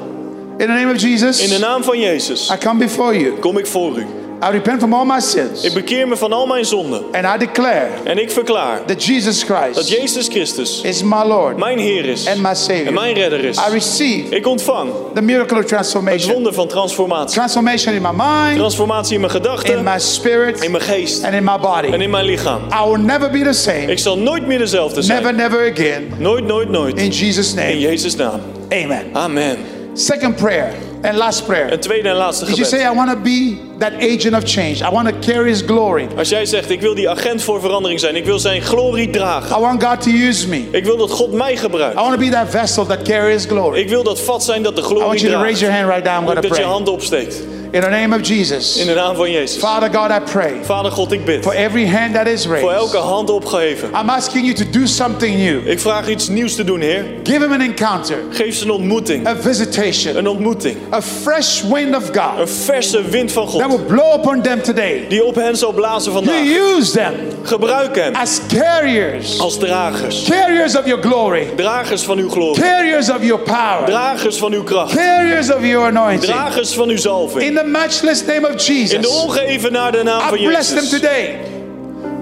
In the name of Jesus, In de naam van Jezus I come before you. kom ik voor u. I repent from all my sins. Ik bekeer me van al mijn zonden. And I declare En ik verklaar that Jesus dat Christ Jezus Christus is my Lord mijn Heer is. and my Savior. En mijn redder is. I receive Ik ontvang the miracle of het transformation. wonder van transformatie. Transformation in my mind, Transformatie in mijn in gedachten, my spirit, in mijn geest and in my en body. in mijn lichaam. I will never be the same. Ik zal nooit meer dezelfde Never, zijn. never again. Nooit, nooit, nooit. In Jesus' In name. Jezus' naam. Amen. Amen. Second prayer and last prayer. Een tweede en laatste Did you say, gebed. I want to be that agent of change? I want to carry His glory. Als jij zegt, ik wil die agent voor verandering zijn. Ik wil zijn glorie dragen. I want God to use me. Ik wil dat God mij I gebruikt. want to be that vessel that carries glory. Ik wil dat vat zijn dat de I want glorie you to raise draagt. your hand right now. I'm going to dat je pray. hand opsteekt. In the name of In Jesus. de naam van Jezus. Father God, I pray Vader God, ik bid. for every hand that is Voor elke raised. hand opgeheven. I'm asking you to do something new. Ik vraag iets nieuws te doen, Heer. Give him an encounter, Geef ze een ontmoeting. a visitation, Een ontmoeting. A fresh wind of Een God verse wind van that God. will blow upon them today. Die op hen zal blazen vandaag. You use them Gebruik hem as carriers, als dragers. carriers of your glory, Dragers van uw glorie. carriers of your power, Dragers van uw kracht. carriers of your anointing. Dragers van uw zalving. In the matchless name of In de Jesus, ongeëvenaarde naam van I bless them Jezus. today.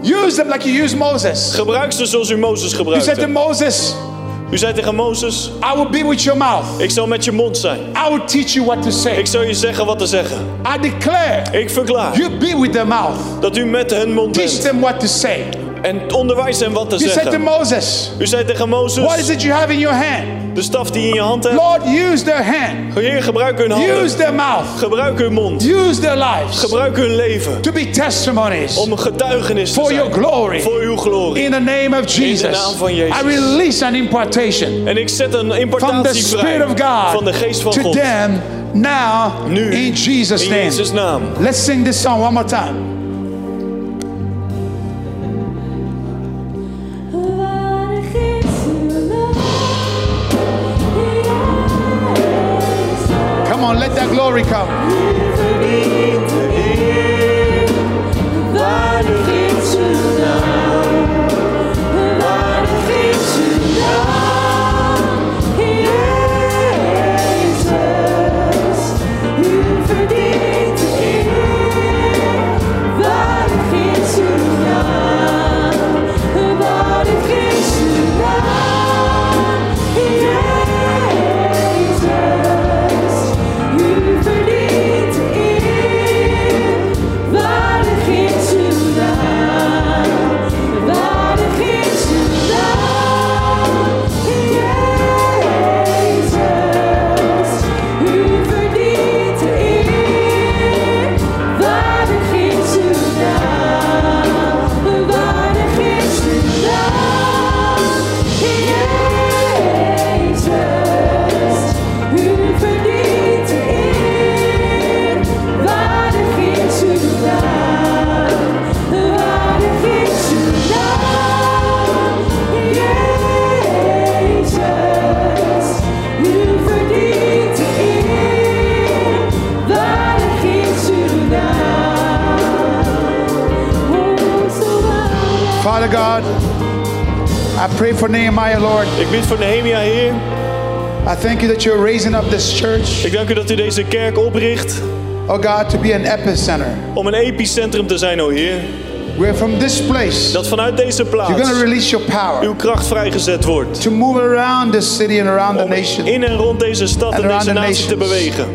Use them like you used Moses. Gebruik ze zoals u Mozes You said to gebruikte. Moses, U zei tegen Mozes, I will be with your mouth. ik zal met je mond zijn. I will teach you what to say. Ik zal je zeggen wat te zeggen. I declare Ik verklaar you be with their mouth. dat u met hun mond Teach bent. them what to say. En onderwijs hen wat te You said to zeggen. Moses, U zei tegen What is Mozes, it you have in your hand? de staf die je in je hand hebt. Lord, use their hand. Heer, gebruik hun Use handen. their mouth. Gebruik hun mond. Use their lives Gebruik hun leven. to be testimonies Om een getuigenis te for zijn. your glory. Voor uw glorie. In the name of Jesus, naam van Jezus. I release an impartation En ik zet een from the importatie vrij Spirit of God van de geest van to God. them now Nu, in Jesus' in name. Jezus' naam. Let's sing this song one more time. Glory come. Pray for Nehemiah, Lord. Ik bid voor Nehemia, Heer. I thank you that you're raising up this church, Ik dank u dat u deze kerk opricht oh God, to be an epicenter. om een epicentrum te zijn, o Heer. Where from this place, Dat vanuit deze you're going to plaats release your power uw kracht vrijgezet wordt. to move around this city and around the Om nation. in en rond deze stad And en deze natie te bewegen.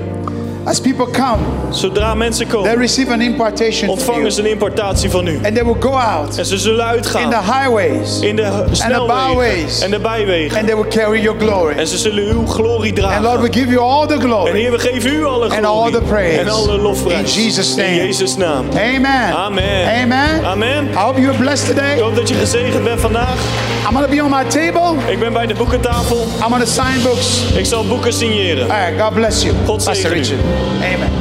As people come, Zodra mensen they komen, receive an impartation ontvangen ze een importatie van u. And they will go out En ze zullen in the uitgaan highways in de snelwegen byways. en de bijwegen. and they will carry your glory. En ze zullen uw glorie And Lord, dragen. we give you all the En glory. Heer, we geven u alle And all the glorie praise. en alle lofprijs. In Jesus' name. In Jezus' naam. Amen. Amen. Amen. Amen. I hope you are blessed Ik today. hoop dat je gezegend bent vandaag. I'm to be on my table. Ik ben bij de boekentafel. I'm to sign books. Ik zal boeken signeren. All right. God bless you. God Pastor zegen u. Richard. Amen.